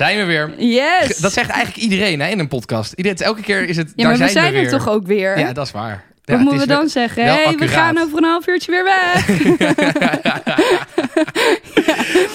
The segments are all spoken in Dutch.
Zijn we weer. Yes. Dat zegt eigenlijk iedereen hè, in een podcast. Iedereen, elke keer is het, ja, daar maar we zijn, zijn we er weer. toch ook weer? Ja, dat is waar. Wat Ja, het moeten we dan zeggen? hey, we gaan over een half uurtje weer weg.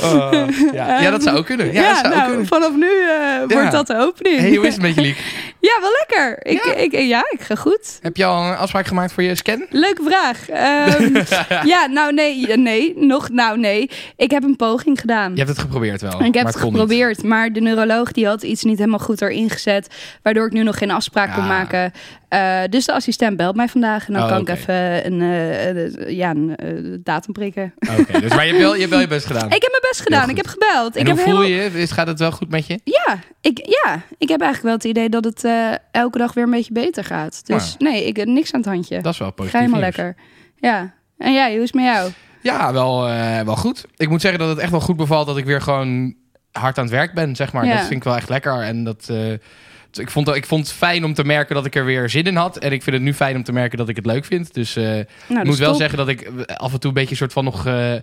Oh, ja. ja, dat zou ook kunnen. Ja, Ja, dat zou ook nou, kunnen. vanaf nu eh, wordt dat de opening. Hey, hoe is het met je, Liek? Ja, wel lekker. Ik, Ja. Ik, ja, ik ga goed. Heb je al een afspraak gemaakt voor je scan? Leuke vraag. Ehm, ja, nou nee, nee, nog, nou nee. Ik heb een poging gedaan. Je hebt het geprobeerd wel. En ik heb maar het niet. geprobeerd, maar de neuroloog die had iets niet helemaal goed erin gezet, waardoor ik nu nog geen afspraak kon Ah. maken. Eh, dus de assistent belt mij vandaag en dan Oh, kan ik even een eh, eh, ja, een datum prikken. Oké, dus, maar je hebt, wel, je hebt wel je best gedaan. Ik heb mijn best gedaan, ik heb gebeld. en ik hoe heb voel helemaal- je? Is- Gaat het wel goed met je? Ja ik, ja, ik heb eigenlijk wel het idee dat het elke dag weer een beetje beter gaat. Dus nee, ik niks aan het handje. Dat is wel Ga positief helemaal nieuws. lekker. Ja. En jij, hoe is het met jou? Ja, wel, wel goed. Ik moet zeggen dat het echt wel goed bevalt dat ik weer gewoon hard aan het werk ben, zeg maar. Ja. Dat vind ik wel echt lekker. En dat, ik, vond, ik vond het fijn om te merken dat ik er weer zin in had. En ik vind het nu fijn om te merken dat ik het leuk vind. Dus eh, Nou, ik moet wel top. zeggen dat ik eh, af en toe een beetje soort van nog... eh,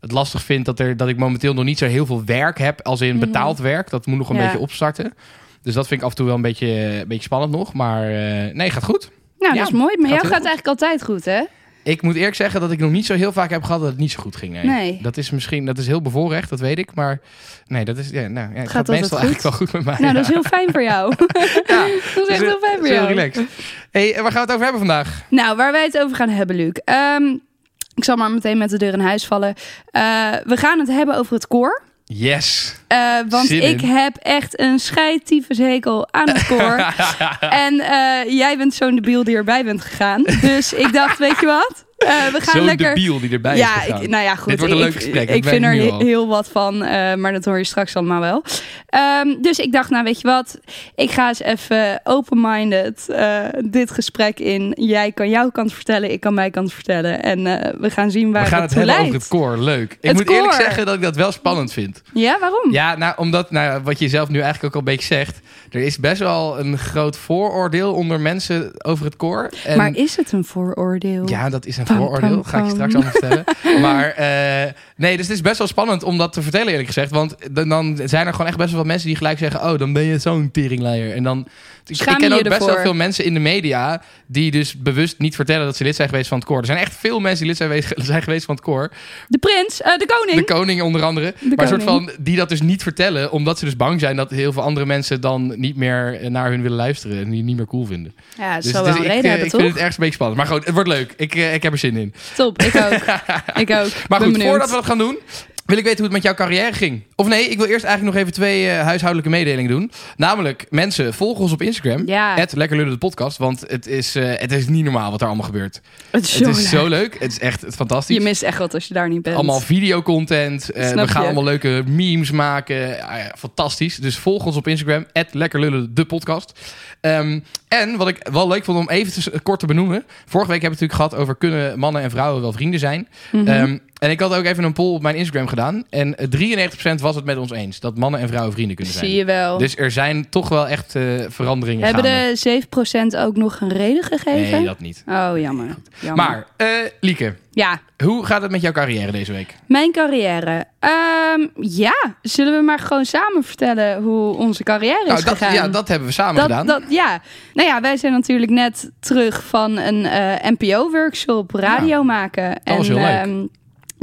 het lastig vind dat, er, dat ik momenteel nog niet zo heel veel werk heb. Als in Mhm. betaald werk. Dat moet nog een Ja. beetje opstarten. Dus dat vind ik af en toe wel een beetje, een beetje spannend nog. Maar nee, gaat goed. Nou, Ja, dat is mooi. Maar gaat jou gaat eigenlijk altijd goed, hè? Ik moet eerlijk zeggen dat ik nog niet zo heel vaak heb gehad dat het niet zo goed ging. Nee. Nee. Dat is misschien dat is heel bevoorrecht, dat weet ik. Maar nee, dat is, ja, nou, ja, het gaat, meestal eigenlijk wel goed met mij. Nou, dat is heel fijn voor jou. Ja, dat is echt heel fijn voor heel jou. relaxed. Hey, waar gaan we het over hebben vandaag? Nou, waar wij het over gaan hebben, Luc. Ehm, ik zal maar meteen met de deur in huis vallen. Eh, we gaan het hebben over het koor. Yes. Eh, want Zin in. ik heb echt een scheidtyfushekel aan het koor. en eh, jij bent zo'n debiel die erbij bent gegaan. Dus ik dacht, weet je wat? Eh, we gaan Zo'n lekker... debiel die erbij ja, is gegaan. ik, nou ja, goed. Dit wordt een ik, leuk gesprek, Ik, vind er he- heel wat van, eh, maar dat hoor je straks allemaal wel. Ehm, dus ik dacht, nou weet je wat? Ik ga eens even open-minded eh, dit gesprek in. Jij kan jouw kant vertellen, ik kan mijn kant vertellen. En we gaan zien waar we gaan het het toe hebben leidt. over het koor. Leuk. Ik Het moet eerlijk zeggen dat ik dat wel spannend vind. Ja, waarom? Ja, nou, omdat, nou, wat je zelf nu eigenlijk ook al een beetje zegt. Er is best wel een groot vooroordeel onder mensen over het koor. En maar is het een vooroordeel? Ja, dat is een vooroordeel. Ga ik je straks allemaal vertellen. Maar eh, nee, dus het is best wel spannend om dat te vertellen eerlijk gezegd. Want dan, dan zijn er gewoon echt best wel wat mensen die gelijk zeggen... oh, dan ben je zo'n teringleier. En dan... Ik, Schaam ik ken je ook best wel veel mensen in de media... die dus bewust niet vertellen dat ze lid zijn geweest van het koor. Er zijn echt veel mensen die lid zijn geweest, zijn geweest van het koor. De prins, eh, de koning. De koning onder andere. De maar soort van die dat dus niet vertellen... omdat ze dus bang zijn dat heel veel andere mensen... dan niet meer naar hun willen luisteren... en die niet meer cool vinden. ja, dat Dus, zal dus wel een ik, reden eh, hebben, ik toch? vind het ergens een beetje spannend. Maar goed, het wordt leuk. Ik, eh, ik heb er zin in. Top, ik ook. ik ook. Maar Ben goed, benieuwd. voordat we dat gaan doen, wil ik weten hoe het met jouw carrière ging. Of nee, ik wil eerst eigenlijk nog even twee eh, huishoudelijke mededelingen doen. Namelijk, mensen, volg ons op Instagram. Ja. Het Lekker Lullen de podcast. Want het is, eh, het is niet normaal wat er allemaal gebeurt. Het is, het zo is leuk. zo leuk. Het is echt fantastisch. Je mist echt wat als je daar niet bent. Allemaal videocontent. Eh, we gaan allemaal leuke memes maken. Ah fantastisch. Dus volg ons op Instagram. Lekker lullen de podcast. Ehm, en wat ik wel leuk vond om even te, kort te benoemen. Vorige week hebben we het natuurlijk gehad over kunnen mannen en vrouwen wel vrienden zijn. Ehm, en ik had ook even een poll op mijn Instagram gedaan. En eh, 93% was het met ons eens. Dat mannen en vrouwen vrienden kunnen zijn. Zie je wel. Dus er zijn toch wel echt eh, veranderingen Hebben gaande. de 7% ook nog een reden gegeven? Nee, dat niet. Oh, jammer. jammer. Maar, eh, Lieke, Ja, hoe gaat het met jouw carrière deze week? mijn carrière. Ehm, ja, zullen we maar gewoon samen vertellen hoe onze carrière Nou, is dat, gegaan? ja, dat hebben we samen dat, gedaan. dat, ja. Nou ja, wij zijn natuurlijk net terug van een eh, NPO-workshop radio maken. was heel leuk. ehm,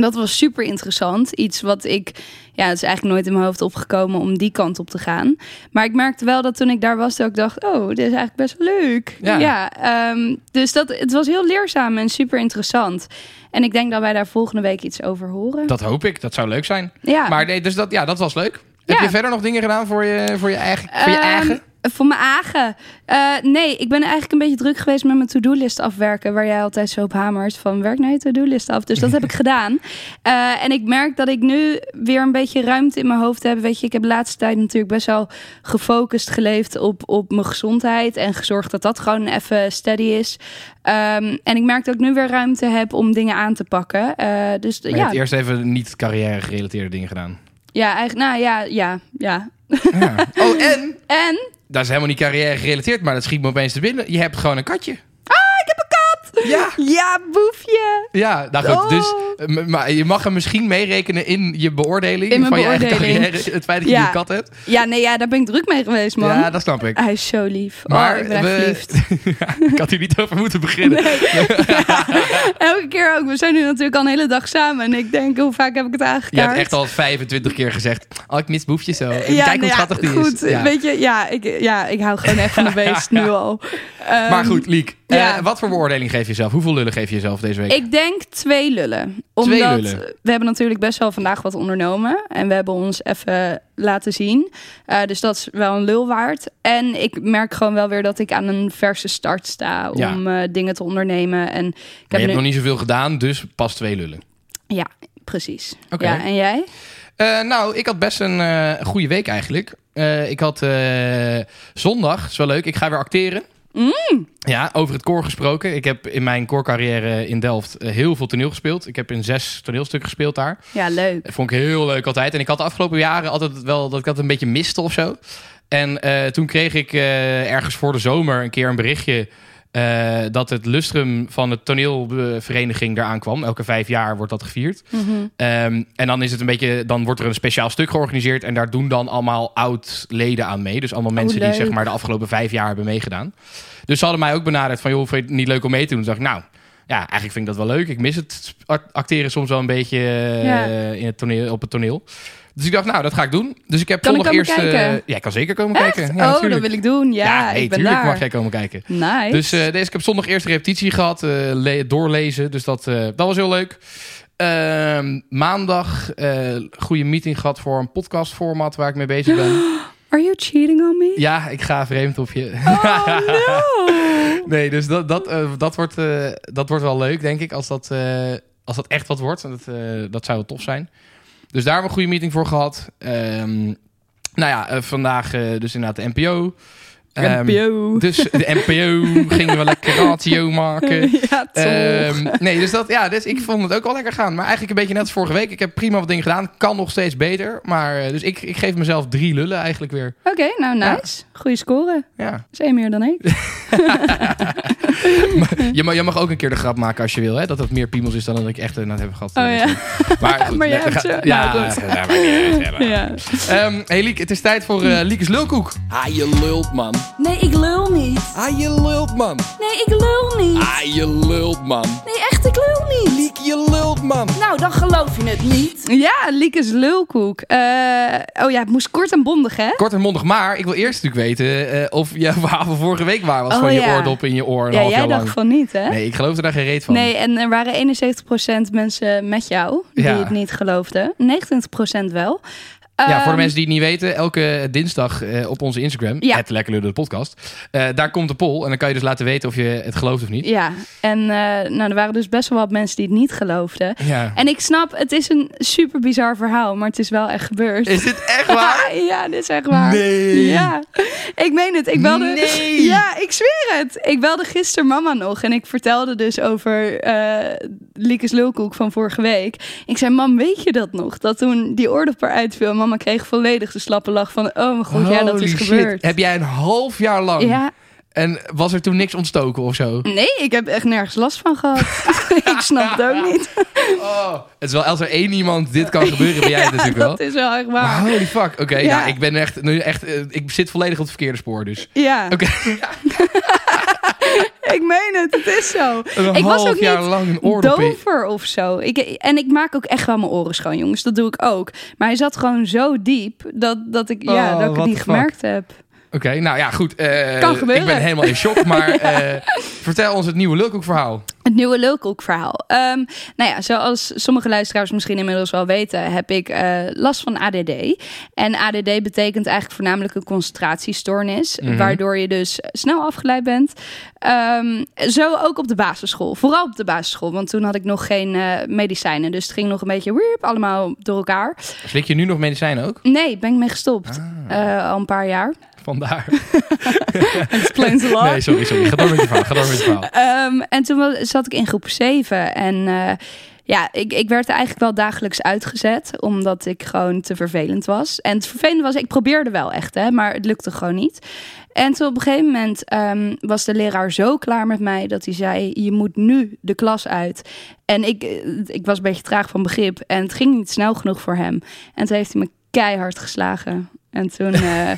dat was super interessant. Iets wat ik, ja, het is eigenlijk nooit in mijn hoofd opgekomen om die kant op te gaan. Maar ik merkte wel dat toen ik daar was, dat ik dacht, oh, dit is eigenlijk best wel leuk. Ja. ehm, dus dat, het was heel leerzaam en super interessant. En ik denk dat wij daar volgende week iets over horen. Dat hoop ik. Dat zou leuk zijn. ja. Maar nee, dus dat, ja, dat was leuk. Heb je verder nog dingen gedaan voor je, voor je eigen? Voor je Ehm, eigen? Voor mijn eigen. Eh, nee, ik ben eigenlijk een beetje druk geweest met mijn to-do-list afwerken. Waar jij altijd zo op hamert van werk naar je to-do-list af. Dus dat heb ik gedaan. Eh, en ik merk dat ik nu weer een beetje ruimte in mijn hoofd heb. Weet je, ik heb de laatste tijd natuurlijk best wel gefocust geleefd op, op mijn gezondheid. En gezorgd dat dat gewoon even steady is. Ehm, en ik merk dat ik nu weer ruimte heb om dingen aan te pakken. Eh, dus Maar je ja, hebt eerst even niet carrière gerelateerde dingen gedaan. ja, eigenlijk, nou ja, ja, ja. Ja. Oh, en En dat is helemaal niet carrière gerelateerd, maar dat schiet me opeens te binnen. Je hebt gewoon een katje. Ah, ik heb een kat! Ja. Ja, boefje! Ja, nou goed. Oh. Dus, eh, maar je mag hem misschien meerekenen in je beoordeling In van je eigen carrière. Het feit dat je een kat hebt. Ja, nee, ja, daar ben ik druk mee geweest, man. Ja, dat snap ik. Hij is zo lief. Maar oh, ik ben echt we- ik had hier niet over moeten beginnen. Elke keer ook. We zijn nu natuurlijk al een hele dag samen. En ik denk, hoe vaak heb ik het Je aangekaart? hebt echt al 25 keer gezegd. Oh, ik mis Boefje zo. En ja, Kijk hoe nou ja, schattig die goed, is. Ja. Weet je, ja ik, ja, ik hou gewoon echt van de beest nu al. Ehm, Maar goed, Liek. Eh, ja. wat voor beoordeling geef je jezelf? Hoeveel lullen geef je jezelf deze week? Ik denk twee lullen. Omdat Twee lullen. we hebben natuurlijk best wel vandaag wat ondernomen. En we hebben ons even laten zien. Eh, dus dat is wel een lul waard. En ik merk gewoon wel weer dat ik aan een verse start sta Ja. om eh, dingen te ondernemen. En ik maar je heb hebt nu... nog niet zoveel gedaan, dus pas twee lullen. Ja, precies. Oké. Ja, en jij? Nou, ik had best een goede week eigenlijk. Ik had zondag, is wel leuk, ik ga weer acteren. Mm. Ja, over het koor gesproken. Ik heb in mijn koorcarrière in Delft eh, heel veel toneel gespeeld. Ik heb in zes toneelstukken gespeeld daar. Ja, leuk. Dat vond ik heel leuk altijd. En ik had de afgelopen jaren altijd wel dat ik dat een beetje miste of zo. En eh, toen kreeg ik eh, ergens voor de zomer een keer een berichtje... eh, dat het lustrum van de toneelvereniging eraan kwam. Elke vijf jaar wordt dat gevierd. Mhm. Ehm, en dan is het een beetje, dan wordt er een speciaal stuk georganiseerd en daar doen dan allemaal oud-leden aan mee. Dus allemaal mensen die Oh, zeg maar de afgelopen vijf jaar hebben meegedaan. Dus ze hadden mij ook benaderd van, joh, vind je het niet leuk om mee te doen? Toen dacht ik, nou, ja, eigenlijk vind ik dat wel leuk. Ik mis het act- acteren soms wel een beetje eh, Ja. in het toneel, op het toneel. Dus ik dacht, nou, dat ga ik doen. Dus ik heb Kan zondag eerst... ja, ik kan zeker komen kijken. Ja, oh, dat wil ik doen. Ja, ik ben tuurlijk daar. mag jij komen kijken. Nice. Dus eh, deze, ik heb zondag eerst repetitie gehad, eh, le- doorlezen. Dus dat, dat was heel leuk. Ehm, maandag goede meeting gehad voor een podcastformat waar ik mee bezig ben. Are you cheating on me? Ja, ik ga vreemd op je. Oh, no. nee, dus dat, dat, dat, wordt, dat wordt wel leuk, denk ik. Als dat, als dat echt wat wordt. Dat, dat zou wel tof zijn. Dus daar hebben we een goede meeting voor gehad. Ehm, nou ja, eh, vandaag eh, dus inderdaad de NPO. Ehm, NPO. dus de NPO gingen we lekker ratio maken. ja, toch. Ehm, nee, dus, dat, ja, dus ik vond het ook wel lekker gaan. Maar eigenlijk een beetje net als vorige week. Ik heb prima wat dingen gedaan. Kan nog steeds beter. Maar eh, dus ik, ik geef mezelf drie lullen eigenlijk weer. Oké, nou nice. Goeie score. Ja. Dat is één meer dan ik. je, mag, je mag ook een keer de grap maken als je wil. Hè? Dat het meer piemels is dan dat ik echt uh, heb gehad. Oh ja. Maar, goed, Maar hebt ze- Ja, nou, goed. ja, uit, ja. Ja. Ehm, hey Liek, het is tijd voor eh Liekes Lulkoek. Ah, je lult man. Nee, ik lul niet. Ah, je lult man. Nee, ik lul niet. Ah, je lult man. Nee, echt, ik lul niet. Liek, je lult man. Nou, dan geloof je het niet. Ja, Liekes lulkoek. Eh, oh ja, het moest kort en bondig, hè? Kort en mondig, maar ik wil eerst natuurlijk weten eh, of je verhaal van vorige week waar was. Oh, van je ja. oordop in je oor een Ja, half jij jaar dacht lang. van niet, hè? Nee, ik geloofde daar geen reet van. Nee, en er waren 71% mensen met jou die Ja. het niet geloofden. 29% wel. Ja, voor Ehm, de mensen die het niet weten, elke dinsdag eh, op onze Instagram, Ja. het Lekker Lullen de podcast, eh, daar komt de poll en dan kan je dus laten weten of je het gelooft of niet. Ja, en eh, nou, er waren dus best wel wat mensen die het niet geloofden. Ja. En ik snap, het is een super bizar verhaal, maar het is wel echt gebeurd. Is dit echt waar? ja, dit is echt waar. Nee. Ja, ik meen het. Ik belde... Nee. Ja, ik zweer het. Ik belde gisteren mama nog en ik vertelde dus over Liekes lulkoek van vorige week. Ik zei, mam, weet je dat nog? Dat toen die oordop eruit viel, mama kreeg volledig de slappe lach van, oh mijn god, ja, dat is shit. gebeurd. Heb jij een half jaar lang Ja, en was er toen niks ontstoken of zo? nee, ik heb echt nergens last van gehad. ik snap het ook niet. Oh, het is wel als er één iemand dit kan gebeuren, ben jij het natuurlijk wel. Dat is wel echt Maar waar. holy fuck. Oké, Ja. nou, ik ben echt, nu echt, eh, ik zit volledig op het verkeerde spoor dus. Ja, Oké, ik meen het. Het is zo. een Ik was ook jaar niet lang een. Dover of zo. Ik, en ik maak ook echt wel mijn oren schoon, jongens. Dat doe ik ook. Maar hij zat gewoon zo diep dat, dat ik, ja, Oh, dat ik het niet fuck. gemerkt heb. Oké, nou ja, goed. eh, Kan gebeuren. Ik ben helemaal in shock, maar eh, vertel ons het nieuwe Lulkoek verhaal. Het nieuwe lulkoekverhaal. Um, nou ja, zoals sommige luisteraars misschien inmiddels wel weten, heb ik uh, last van ADD. En ADD betekent eigenlijk voornamelijk een concentratiestoornis, Mhm. waardoor je dus snel afgeleid bent. Um, zo ook op de basisschool. Vooral op de basisschool, want toen had ik nog geen medicijnen. Dus het ging nog een beetje wiep, allemaal door elkaar. Slik je nu nog medicijnen ook? Nee, ben ik mee gestopt. Uh, al een paar jaar. Vandaar. Explains a lot. Nee, sorry, sorry. Ga door met je verhaal. Ga door met je verhaal. Um, en toen zat ik in groep 7 en uh, ja, ik, ik werd eigenlijk wel dagelijks uitgezet, omdat ik gewoon te vervelend was. En het vervelende was, ik probeerde wel echt, hè, maar het lukte gewoon niet. En toen op een gegeven moment um, was de leraar zo klaar met mij dat hij zei: Je moet nu de klas uit. En ik, ik was een beetje traag van begrip en het ging niet snel genoeg voor hem. En toen heeft hij me keihard geslagen. En toen uh,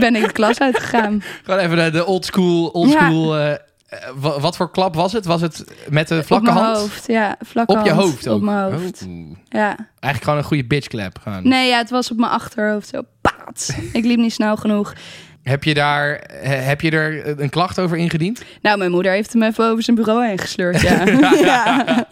ben ik de klas uitgegaan. Gewoon even de, de old school, old school ja. uh, wat voor klap was het? Was het met de vlakke op mijn hand? hoofd, ja. Vlakke op je hand, hoofd ook? Op mijn hoofd. Oh. Ja. Eigenlijk gewoon een goede bitch clap. Gewoon. Nee, ja, het was op mijn achterhoofd. Zo, paat. ik liep niet snel genoeg. Heb je, daar, heb je er een klacht over ingediend? Nou, mijn moeder heeft hem even over zijn bureau heen gesleurd, ja. ja.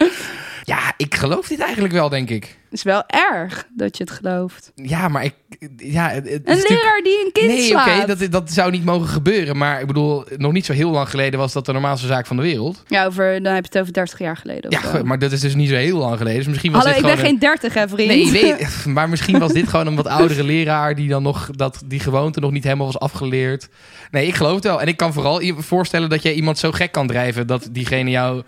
ja, ik geloof dit eigenlijk wel, denk ik. Het is wel erg dat je het gelooft. Ja, maar ik... Ja, het, het een leraar die een kind nee, slaat. Nee, oké, dat, dat zou niet mogen gebeuren. Maar ik bedoel, nog niet zo heel lang geleden was dat de normaalste zaak van de wereld. Ja, over, dan heb je het over 30 jaar geleden. Ja, maar dat is dus niet zo heel lang geleden. Dus misschien was Hallo, dit ik ben geen 30 hè, vriend. Nee, weet, maar misschien was dit gewoon een wat oudere leraar die dan nog dat die gewoonte nog niet helemaal was afgeleerd. Nee, ik geloof het wel. En ik kan vooral voorstellen dat jij iemand zo gek kan drijven dat diegene jou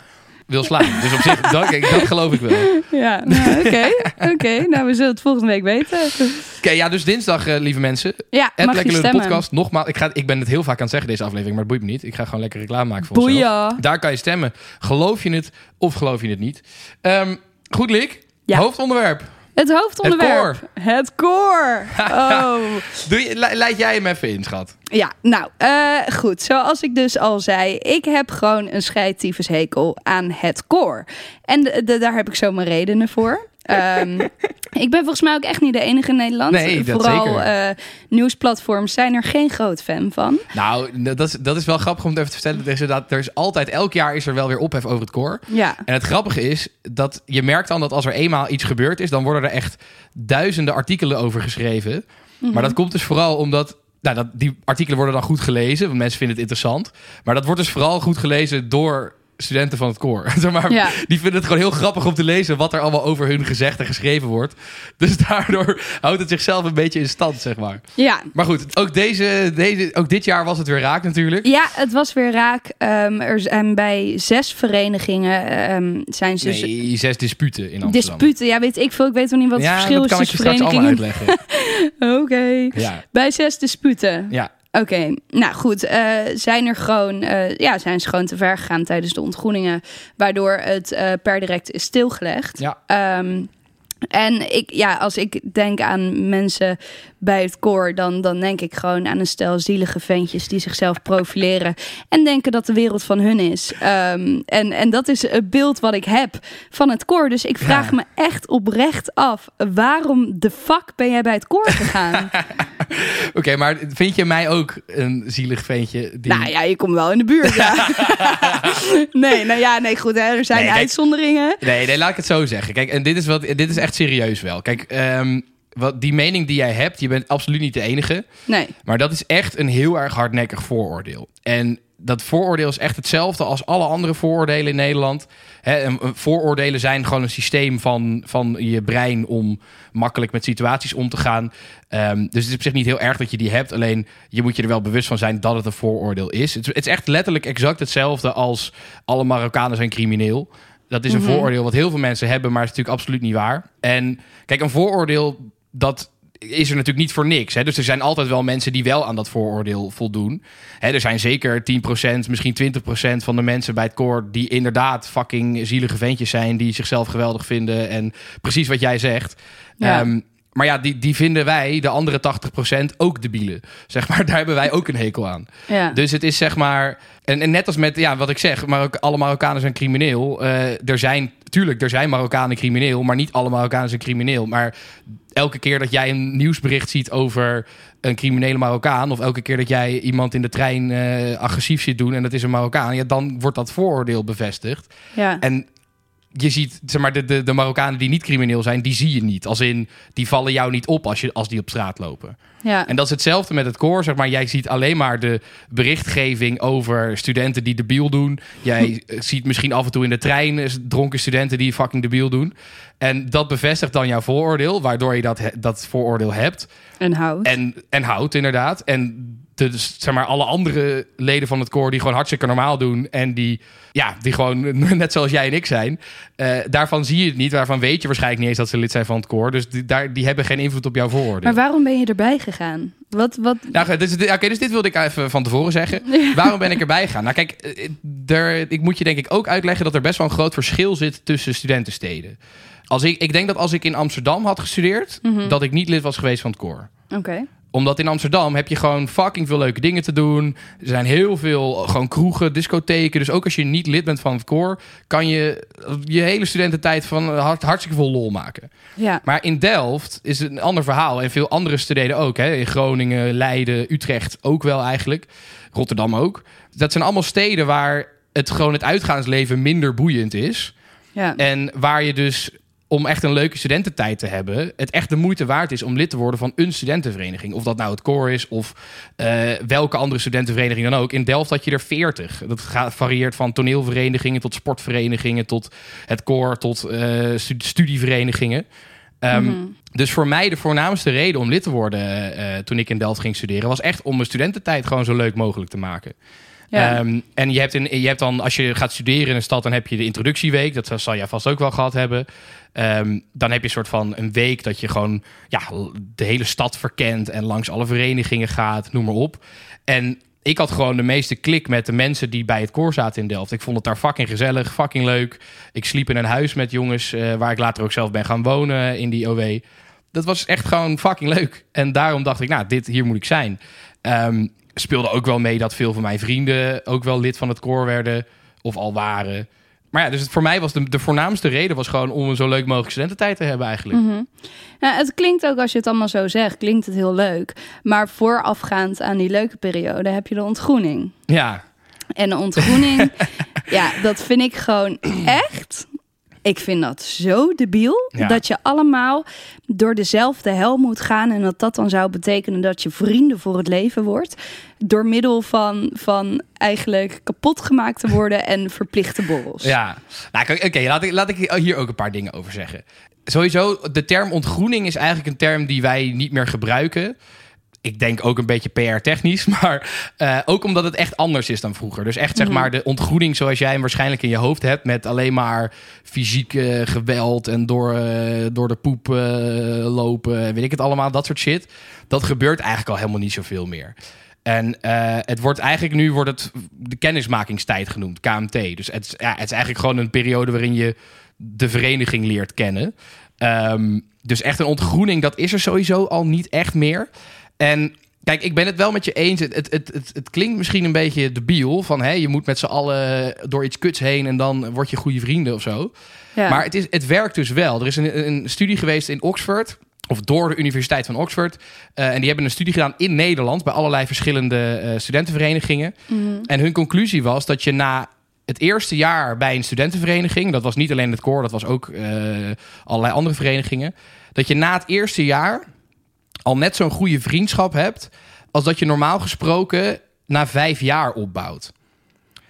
wil slaan. Dus op zich, dat, dat geloof ik wel. Ja, nou, oké. Okay. Oké, okay. nou we zullen het volgende week weten. Oké, okay, ja, dus dinsdag, uh, lieve mensen. Ja, het mag Lekker de podcast. Nogmaals, ik, ga, ik ben het heel vaak aan het zeggen deze aflevering, maar het boeit me niet. Ik ga gewoon lekker reclame maken voor Boeien. onszelf. Daar kan je stemmen. Geloof je het of geloof je het niet? Um, goed, Lik. Ja. Hoofdonderwerp. Het hoofdonderwerp. Het koor. Oh. Doe je, le leid jij hem even in, schat. Ja, nou, uh, goed. Zoals ik dus al zei, ik heb gewoon een scheidtyfus hekel aan het koor. En de, de, daar heb ik zo mijn redenen voor. Um, ik ben volgens mij ook echt niet de enige in Nederland. Nee, Vooral uh, nieuwsplatforms zijn er geen groot fan van. Nou, dat is, dat is wel grappig om het even te vertellen. Er is, dat, er is altijd, elk jaar is er wel weer ophef over het koor. Ja. En het grappige is dat je merkt dan dat als er eenmaal iets gebeurd is, dan worden er echt duizenden artikelen over geschreven. Mm -hmm. Maar dat komt dus vooral omdat nou, dat, die artikelen worden dan goed gelezen, want mensen vinden het interessant. Maar dat wordt dus vooral goed gelezen door studenten van het koor. maar, ja. Die vinden het gewoon heel grappig om te lezen wat er allemaal over hun gezegd en geschreven wordt. Dus daardoor houdt het zichzelf een beetje in stand, zeg maar. Ja. Maar goed, ook, deze, deze, ook dit jaar was het weer raak natuurlijk. Ja, het was weer raak. Um, er zijn bij zes verenigingen um, zijn ze... Nee, zes disputen in Amsterdam. Disputen, ja, weet ik veel. Ik weet nog niet wat ja, het verschil dat kan is ik je tussen straks allemaal verenigingen. uitleggen. Oké. Okay. Ja. Bij zes disputen. Ja. Oké, okay. nou goed. Uh, zijn er gewoon, uh, ja, zijn ze gewoon te ver gegaan tijdens de ontgroeningen, waardoor het uh, per direct is stilgelegd. Ja. Um, en ik, ja, als ik denk aan mensen bij het koor, dan, dan denk ik gewoon aan een stel zielige ventjes die zichzelf profileren en denken dat de wereld van hun is. Um, en, en dat is het beeld wat ik heb van het koor. Dus ik vraag Ja. me echt oprecht af, waarom de fuck ben jij bij het koor gegaan? Oké, okay, maar vind je mij ook een zielig ventje? Die... Nou ja, je komt wel in de buurt, ja. nee, nou ja, nee, goed, hè, er zijn Nee, kijk- uitzonderingen. Nee, nee, laat ik het zo zeggen. Kijk, en dit is, wat, dit is echt serieus wel. Kijk, ehm, wat, die mening die jij hebt, je bent absoluut niet de enige. Nee, Maar dat is echt een heel erg hardnekkig vooroordeel. En dat vooroordeel is echt hetzelfde als alle andere vooroordelen in Nederland. Hè, en, eh, vooroordelen zijn gewoon een systeem van, van je brein om makkelijk met situaties om te gaan. Ehm, dus het is op zich niet heel erg dat je die hebt. Alleen je moet je er wel bewust van zijn dat het een vooroordeel is. Het, is- het is echt letterlijk exact hetzelfde als alle Marokkanen zijn crimineel. Dat is een Mhm. vooroordeel wat heel veel mensen hebben, maar is natuurlijk absoluut niet waar. En kijk, een vooroordeel dat is er natuurlijk niet voor niks. Hè? Dus er zijn altijd wel mensen die wel aan dat vooroordeel voldoen. Hè, er zijn zeker 10%, misschien 20% van de mensen bij het koor... die inderdaad fucking zielige ventjes zijn... die zichzelf geweldig vinden en precies wat jij zegt. Ja. Ehm, maar ja, die, die vinden wij, de andere 80%, ook debielen. Zeg maar, daar hebben wij ook een hekel aan. Ja. Dus het is zeg maar. En, en net als met ja, wat ik zeg, maar ook alle Marokkanen zijn crimineel. Eh, er zijn, tuurlijk, er zijn Marokkanen crimineel, maar niet alle Marokkanen zijn crimineel. Maar elke keer dat jij een nieuwsbericht ziet over een criminele Marokkaan, of elke keer dat jij iemand in de trein eh, agressief ziet doen en dat is een Marokkaan, ja, dan wordt dat vooroordeel bevestigd. ja. En je ziet, zeg maar, de, de, de Marokkanen die niet crimineel zijn, die zie je niet. Als in, die vallen jou niet op als, je, als die op straat lopen. ja. En dat is hetzelfde met het koor. Zeg maar, jij ziet alleen maar de berichtgeving over studenten die debiel doen. Jij ziet misschien af en toe in de trein dronken studenten die fucking debiel doen. En dat bevestigt dan jouw vooroordeel, waardoor je dat, dat vooroordeel hebt. Een hout. En, en houdt, inderdaad. En de, dus, zeg maar, alle andere leden van het koor die gewoon hartstikke normaal doen. En die, ja, die gewoon net zoals jij en ik zijn. eh, daarvan zie je het niet. Daarvan weet je waarschijnlijk niet eens dat ze lid zijn van het koor. Dus die, daar, die hebben geen invloed op jouw vooroordeel. Maar waarom ben je erbij gegaan? Wat, wat... Nou, dus, oké, dus dit wilde ik even van tevoren zeggen. Waarom ben ik erbij gegaan? Nou, kijk, eh, er, ik moet je denk ik ook uitleggen dat er best wel een groot verschil zit tussen studentensteden. Als ik, ik denk dat als ik in Amsterdam had gestudeerd, Mhm. dat ik niet lid was geweest van het koor Oké. Omdat in Amsterdam heb je gewoon fucking veel leuke dingen te doen. Er zijn heel veel gewoon kroegen, discotheken. Dus ook als je niet lid bent van het koor, kan je je hele studententijd van hart, hartstikke vol lol maken. Ja. Maar in Delft is het een ander verhaal. En veel andere steden ook. Hè? In Groningen, Leiden, Utrecht ook wel eigenlijk. Rotterdam ook. Dat zijn allemaal steden waar het gewoon het uitgaansleven minder boeiend is. Ja. En waar je dus om echt een leuke studententijd te hebben, het echt de moeite waard is om lid te worden van een studentenvereniging. Of dat nou het koor is of eh, welke andere studentenvereniging dan ook. In Delft had je er 40. Dat gaat, varieert van toneelverenigingen tot sportverenigingen, tot het koor, tot eh, stu- studieverenigingen. Ehm, Mhm. Dus voor mij de voornaamste reden om lid te worden eh, toen ik in Delft ging studeren, was echt om mijn studententijd gewoon zo leuk mogelijk te maken. Ja. Ehm, en je hebt, in, je hebt dan, als je gaat studeren in een stad, dan heb je de introductieweek. Dat zal jij vast ook wel gehad hebben. Ehm, dan heb je een soort van een week dat je gewoon ja, de hele stad verkent en langs alle verenigingen gaat, noem maar op. En ik had gewoon de meeste klik met de mensen die bij het koor zaten in Delft. Ik vond het daar fucking gezellig, fucking leuk. Ik sliep in een huis met jongens eh, waar ik later ook zelf ben gaan wonen in die OW. Dat was echt gewoon fucking leuk. En daarom dacht ik, nou, dit, hier moet ik zijn. Ehm, speelde ook wel mee dat veel van mijn vrienden ook wel lid van het koor werden of al waren. Maar ja, dus het, voor mij was de, de voornaamste reden was gewoon om een zo leuk mogelijk studententijd te hebben eigenlijk. Mhm. Nou, het klinkt ook, als je het allemaal zo zegt, klinkt het heel leuk. Maar voorafgaand aan die leuke periode heb je de ontgroening. Ja, En de ontgroening, ja, dat vind ik gewoon echt. Ik vind dat zo debiel. Ja. Dat je allemaal door dezelfde hel moet gaan. En dat dat dan zou betekenen dat je vrienden voor het leven wordt. Door middel van, van eigenlijk kapot gemaakt te worden en verplichte borrels. ja. Nou, Oké, laat, ik, laat ik hier ook een paar dingen over zeggen. Sowieso, de term ontgroening is eigenlijk een term die wij niet meer gebruiken. Ik denk ook een beetje PR-technisch, maar eh, ook omdat het echt anders is dan vroeger. Dus echt zeg Mhm. maar de ontgroening zoals jij hem waarschijnlijk in je hoofd hebt... met alleen maar fysiek eh, geweld en door, eh, door de poep lopen... en weet ik het allemaal, dat soort shit. Dat gebeurt eigenlijk al helemaal niet zoveel meer. En het wordt eigenlijk nu wordt het de kennismakingstijd genoemd, KMT. Dus het, is- ja, het is eigenlijk gewoon een periode waarin je de vereniging leert kennen. Ehm, dus echt een ontgroening, dat is er sowieso al niet echt meer. En kijk, ik ben het wel met je eens. Het, het, het, het, klinkt misschien een beetje debiel. Van hé, je moet met z'n allen door iets kuts heen en dan word je goede vrienden of zo. Ja. Maar het, is, het werkt dus wel. Er is een, een studie geweest in Oxford. Of door de Universiteit van Oxford. Eh, en die hebben een studie gedaan in Nederland. Bij allerlei verschillende eh, studentenverenigingen. Mhm. En hun conclusie was dat je na het eerste jaar bij een studentenvereniging. Dat was niet alleen het koor, dat was ook eh, allerlei andere verenigingen. Dat je na het eerste jaar al net zo'n goede vriendschap hebt. als dat je normaal gesproken na vijf jaar opbouwt.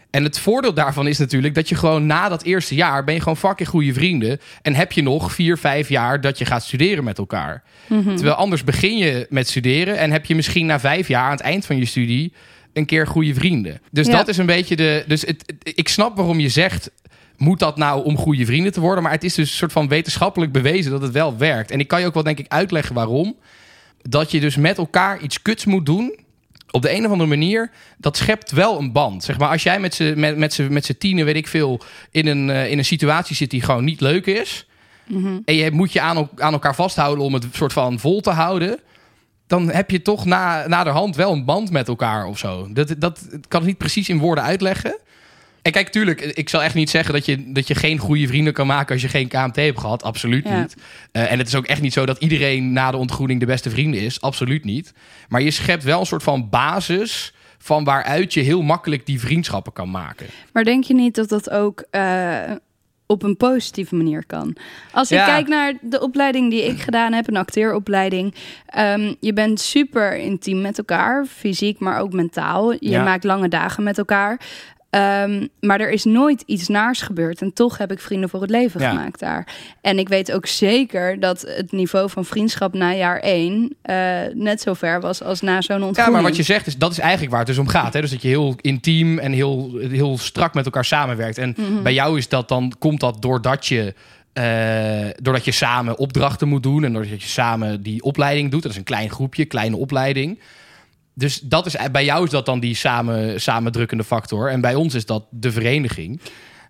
En het voordeel daarvan is natuurlijk dat je gewoon na dat eerste jaar ben je gewoon fucking goede vrienden. En heb je nog vier, vijf jaar dat je gaat studeren met elkaar. Mhm. Terwijl anders begin je met studeren en heb je misschien na vijf jaar aan het eind van je studie een keer goede vrienden. Dus Ja. dat is een beetje de. Dus het, het- ik snap waarom je zegt. Moet dat nou om goede vrienden te worden? Maar het is dus een soort van wetenschappelijk bewezen dat het wel werkt. En ik kan je ook wel denk ik uitleggen waarom. Dat je dus met elkaar iets kuts moet doen. Op de een of andere manier, dat schept wel een band. Zeg maar, als jij met z'n met, met z'n- met z'n tienen, weet ik veel, in een, eh, in een situatie zit die gewoon niet leuk is. Mhm. en je moet je aan, el- aan elkaar vasthouden om het soort van vol te houden, dan heb je toch na, naderhand wel een band met elkaar of zo. Dat, dat ik kan het niet precies in woorden uitleggen. En kijk, tuurlijk, ik zal echt niet zeggen dat je, dat je geen goede vrienden kan maken als je geen KMT hebt gehad. Absoluut Ja. niet. Eh, en het is ook echt niet zo dat iedereen na de ontgroening de beste vrienden is. Absoluut niet. Maar je schept wel een soort van basis van waaruit je heel makkelijk die vriendschappen kan maken. Maar denk je niet dat dat ook eh, op een positieve manier kan? Als ik Ja. kijk naar de opleiding die ik gedaan heb, een acteeropleiding. ehm, je bent super intiem met elkaar, fysiek, maar ook mentaal. Je Ja. maakt lange dagen met elkaar. Ehm, maar er is nooit iets naars gebeurd. En toch heb ik vrienden voor het leven Ja. gemaakt daar. En ik weet ook zeker dat het niveau van vriendschap na jaar één... eh, net zo ver was als na zo'n ontgroening. Ja, maar wat je zegt, is, dat is eigenlijk waar het dus om gaat. Hè? Dus dat je heel intiem en heel, heel strak met elkaar samenwerkt. En Mhm. bij jou is dat dan, komt dat doordat je, eh, doordat je samen opdrachten moet doen. En doordat je samen die opleiding doet. Dat is een klein groepje, kleine opleiding. Dus dat is, bij jou is dat dan die samen, samendrukkende factor. En bij ons is dat de vereniging.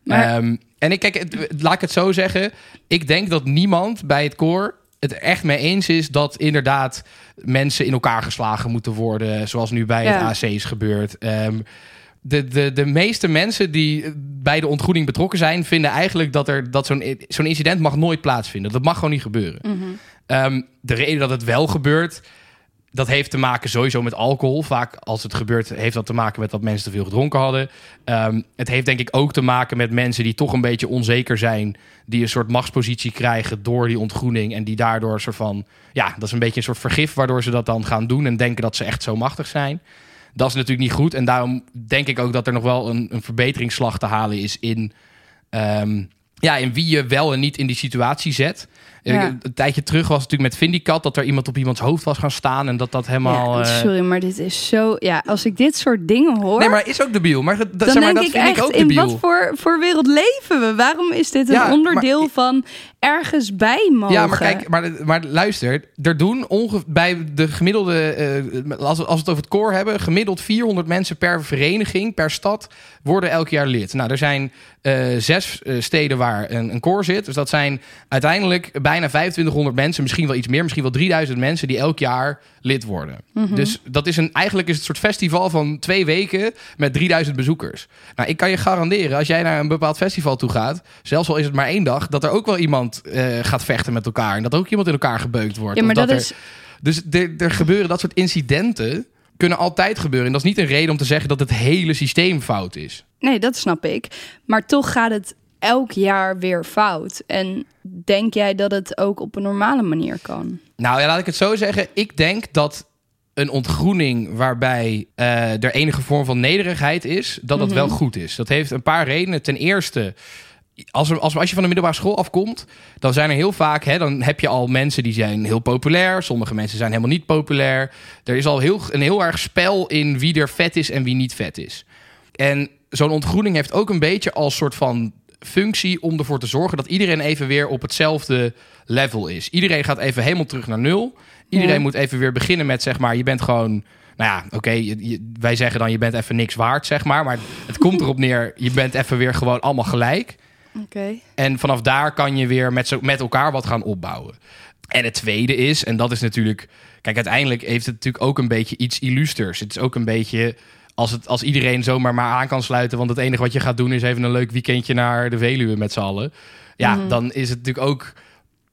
Maar- Ehm, en ik, kijk, het- laat ik het zo zeggen. Ik denk dat niemand bij het koor het echt mee eens is dat inderdaad mensen in elkaar geslagen moeten worden. Zoals nu bij Ja. het AC is gebeurd. Ehm, de, de, de meeste mensen die bij de ontgroening betrokken zijn, vinden eigenlijk dat, er, dat zo'n, zo'n incident mag nooit plaatsvinden. Dat mag gewoon niet gebeuren. Mhm. Ehm, de reden dat het wel gebeurt, dat heeft te maken sowieso met alcohol. Vaak als het gebeurt, heeft dat te maken met dat mensen te veel gedronken hadden. Ehm, het heeft denk ik ook te maken met mensen die toch een beetje onzeker zijn. Die een soort machtspositie krijgen door die ontgroening. En die daardoor soort van, ja, dat is een beetje een soort vergif waardoor ze dat dan gaan doen. En denken dat ze echt zo machtig zijn. Dat is natuurlijk niet goed. En daarom denk ik ook dat er nog wel een, een verbeteringsslag te halen is in, ehm, ja, in wie je wel en niet in die situatie zet. Ja. Een tijdje terug was het natuurlijk met Vindicat dat er iemand op iemands hoofd was gaan staan en dat dat helemaal. Ja, eh, sorry, maar dit is zo... Ja, als ik dit soort dingen hoor... Nee, maar is ook debiel. Maar dat, dan zeg maar, denk dat ik vind echt, ik ook in wat voor, voor wereld leven we? Waarom is dit een Ja, maar- onderdeel van ergens bij mogen? Ja, maar kijk, maar, maar luister, er doen onge bij de gemiddelde, eh, als, we, als we het over het koor hebben, gemiddeld 400 mensen per vereniging, per stad, worden elk jaar lid. Nou, er zijn eh, zes steden waar een, een koor zit. Dus dat zijn uiteindelijk bijna 2500 mensen, misschien wel iets meer, misschien wel 3000 mensen die elk jaar lid worden. Mhm. Dus dat is een, eigenlijk is het een soort festival van twee weken met 3000 bezoekers. Nou, ik kan je garanderen, als jij naar een bepaald festival toe gaat, zelfs al is het maar één dag, dat er ook wel iemand eh, gaat vechten met elkaar. En dat er ook iemand in elkaar gebeukt wordt. ja, maar dat, er- is... Dus er, er gebeuren dat soort incidenten, kunnen altijd gebeuren. En dat is niet een reden om te zeggen dat het hele systeem fout is. Nee, dat snap ik. Maar toch gaat het elk jaar weer fout. En denk jij dat het ook op een normale manier kan? Nou ja, laat ik het zo zeggen. Ik denk dat een ontgroening waarbij eh, er enige vorm van nederigheid is, dat dat Mhm. wel goed is. Dat heeft een paar redenen. Ten eerste, als, er, als, als je van de middelbare school afkomt, dan zijn er heel vaak, hè, dan heb je al mensen die zijn heel populair. Sommige mensen zijn helemaal niet populair. Er is al heel, een heel erg spel in wie er vet is en wie niet vet is. En zo'n ontgroening heeft ook een beetje als soort van functie om ervoor te zorgen dat iedereen even weer op hetzelfde level is. Iedereen gaat even helemaal terug naar nul. Iedereen Ja. moet even weer beginnen met zeg maar, je bent gewoon, nou ja, oké, wij zeggen dan je bent even niks waard, zeg maar, maar het komt erop neer, je bent even weer gewoon allemaal gelijk. Oké. En vanaf daar kan je weer met, zo, met elkaar wat gaan opbouwen. En het tweede is, en dat is natuurlijk... Kijk, uiteindelijk heeft het natuurlijk ook een beetje iets illusters. Het is ook een beetje... Als, het, als iedereen zomaar maar aan kan sluiten... want het enige wat je gaat doen is even een leuk weekendje naar de Veluwe met z'n allen. Ja, Mhm. dan is het natuurlijk ook...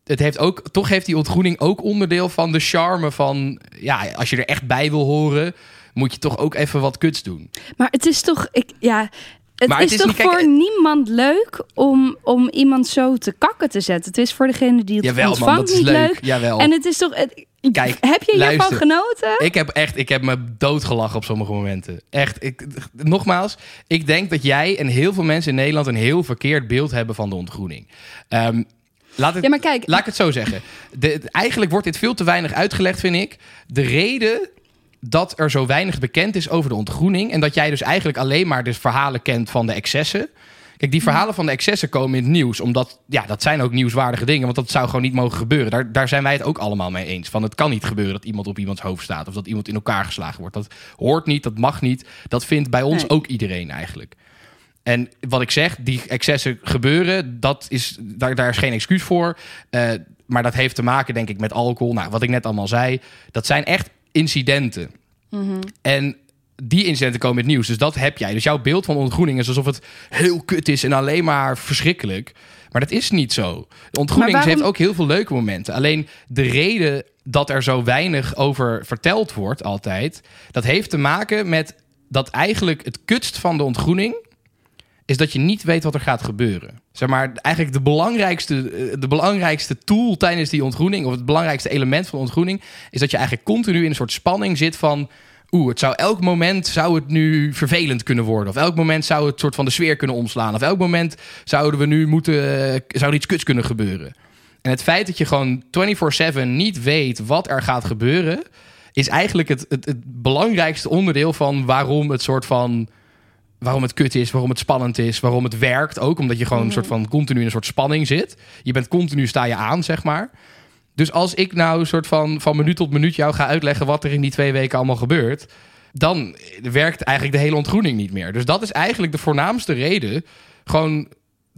Het heeft ook, toch heeft die ontgroening ook onderdeel van de charme van... Ja, als je er echt bij wil horen... moet je toch ook even wat kuts doen. Maar het is toch... Ik, ja, het Maar is, het is toch niet- voor eh, niemand leuk om, om iemand zo te kakken te zetten. Het is voor degene die het Jawel man, ontvangt dat is niet leuk. leuk. Jawel. En het is toch... het- Kijk, heb je hiervan genoten? Ik heb echt, ik heb me doodgelachen op sommige momenten. Echt, ik, nogmaals, ik denk dat jij en heel veel mensen in Nederland een heel verkeerd beeld hebben van de ontgroening. Ehm, laat, het, Ja, maar kijk, laat ik het zo zeggen. De, eigenlijk wordt dit veel te weinig uitgelegd, vind ik. De reden dat er zo weinig bekend is over de ontgroening en dat jij dus eigenlijk alleen maar de verhalen kent van de excessen. Kijk, die verhalen van de excessen komen in het nieuws. Omdat, ja, dat zijn ook nieuwswaardige dingen. Want dat zou gewoon niet mogen gebeuren. Daar, daar zijn wij het ook allemaal mee eens. Van het kan niet gebeuren dat iemand op iemands hoofd staat. Of dat iemand in elkaar geslagen wordt. Dat hoort niet, dat mag niet. Dat vindt bij ons Nee. ook iedereen eigenlijk. En wat ik zeg, die excessen gebeuren, dat is, daar, daar is geen excuus voor. Uh, maar dat heeft te maken, denk ik, met alcohol. Nou, wat ik net allemaal zei, dat zijn echt incidenten. Mhm. En die incidenten komen in het nieuws. Dus dat heb jij. Dus jouw beeld van ontgroening is alsof het heel kut is en alleen maar verschrikkelijk. Maar dat is niet zo. De ontgroening waarom- heeft ook heel veel leuke momenten. Alleen de reden dat er zo weinig over verteld wordt altijd... dat heeft te maken met dat eigenlijk het kutst van de ontgroening... is dat je niet weet wat er gaat gebeuren. Zeg maar, eigenlijk de belangrijkste, eh, de belangrijkste tool tijdens die ontgroening... of het belangrijkste element van ontgroening... is dat je eigenlijk continu in een soort spanning zit van... Oeh, het zou elk moment zou het nu vervelend kunnen worden. Of elk moment zou het soort van de sfeer kunnen omslaan. Of elk moment zouden we nu moeten, eh, zou er iets kuts kunnen gebeuren. En het feit dat je gewoon 24/7 niet weet wat er gaat gebeuren, is eigenlijk het, het, het belangrijkste onderdeel van waarom het soort van waarom het kut is, waarom het spannend is, waarom het werkt ook, omdat je gewoon een soort van continu in een soort spanning zit. Je bent continu sta je aan, zeg maar. Dus als ik nou een soort van van minuut tot minuut jou ga uitleggen wat er in die twee weken allemaal gebeurt, dan werkt eigenlijk de hele ontgroening niet meer. Dus dat is eigenlijk de voornaamste reden. Gewoon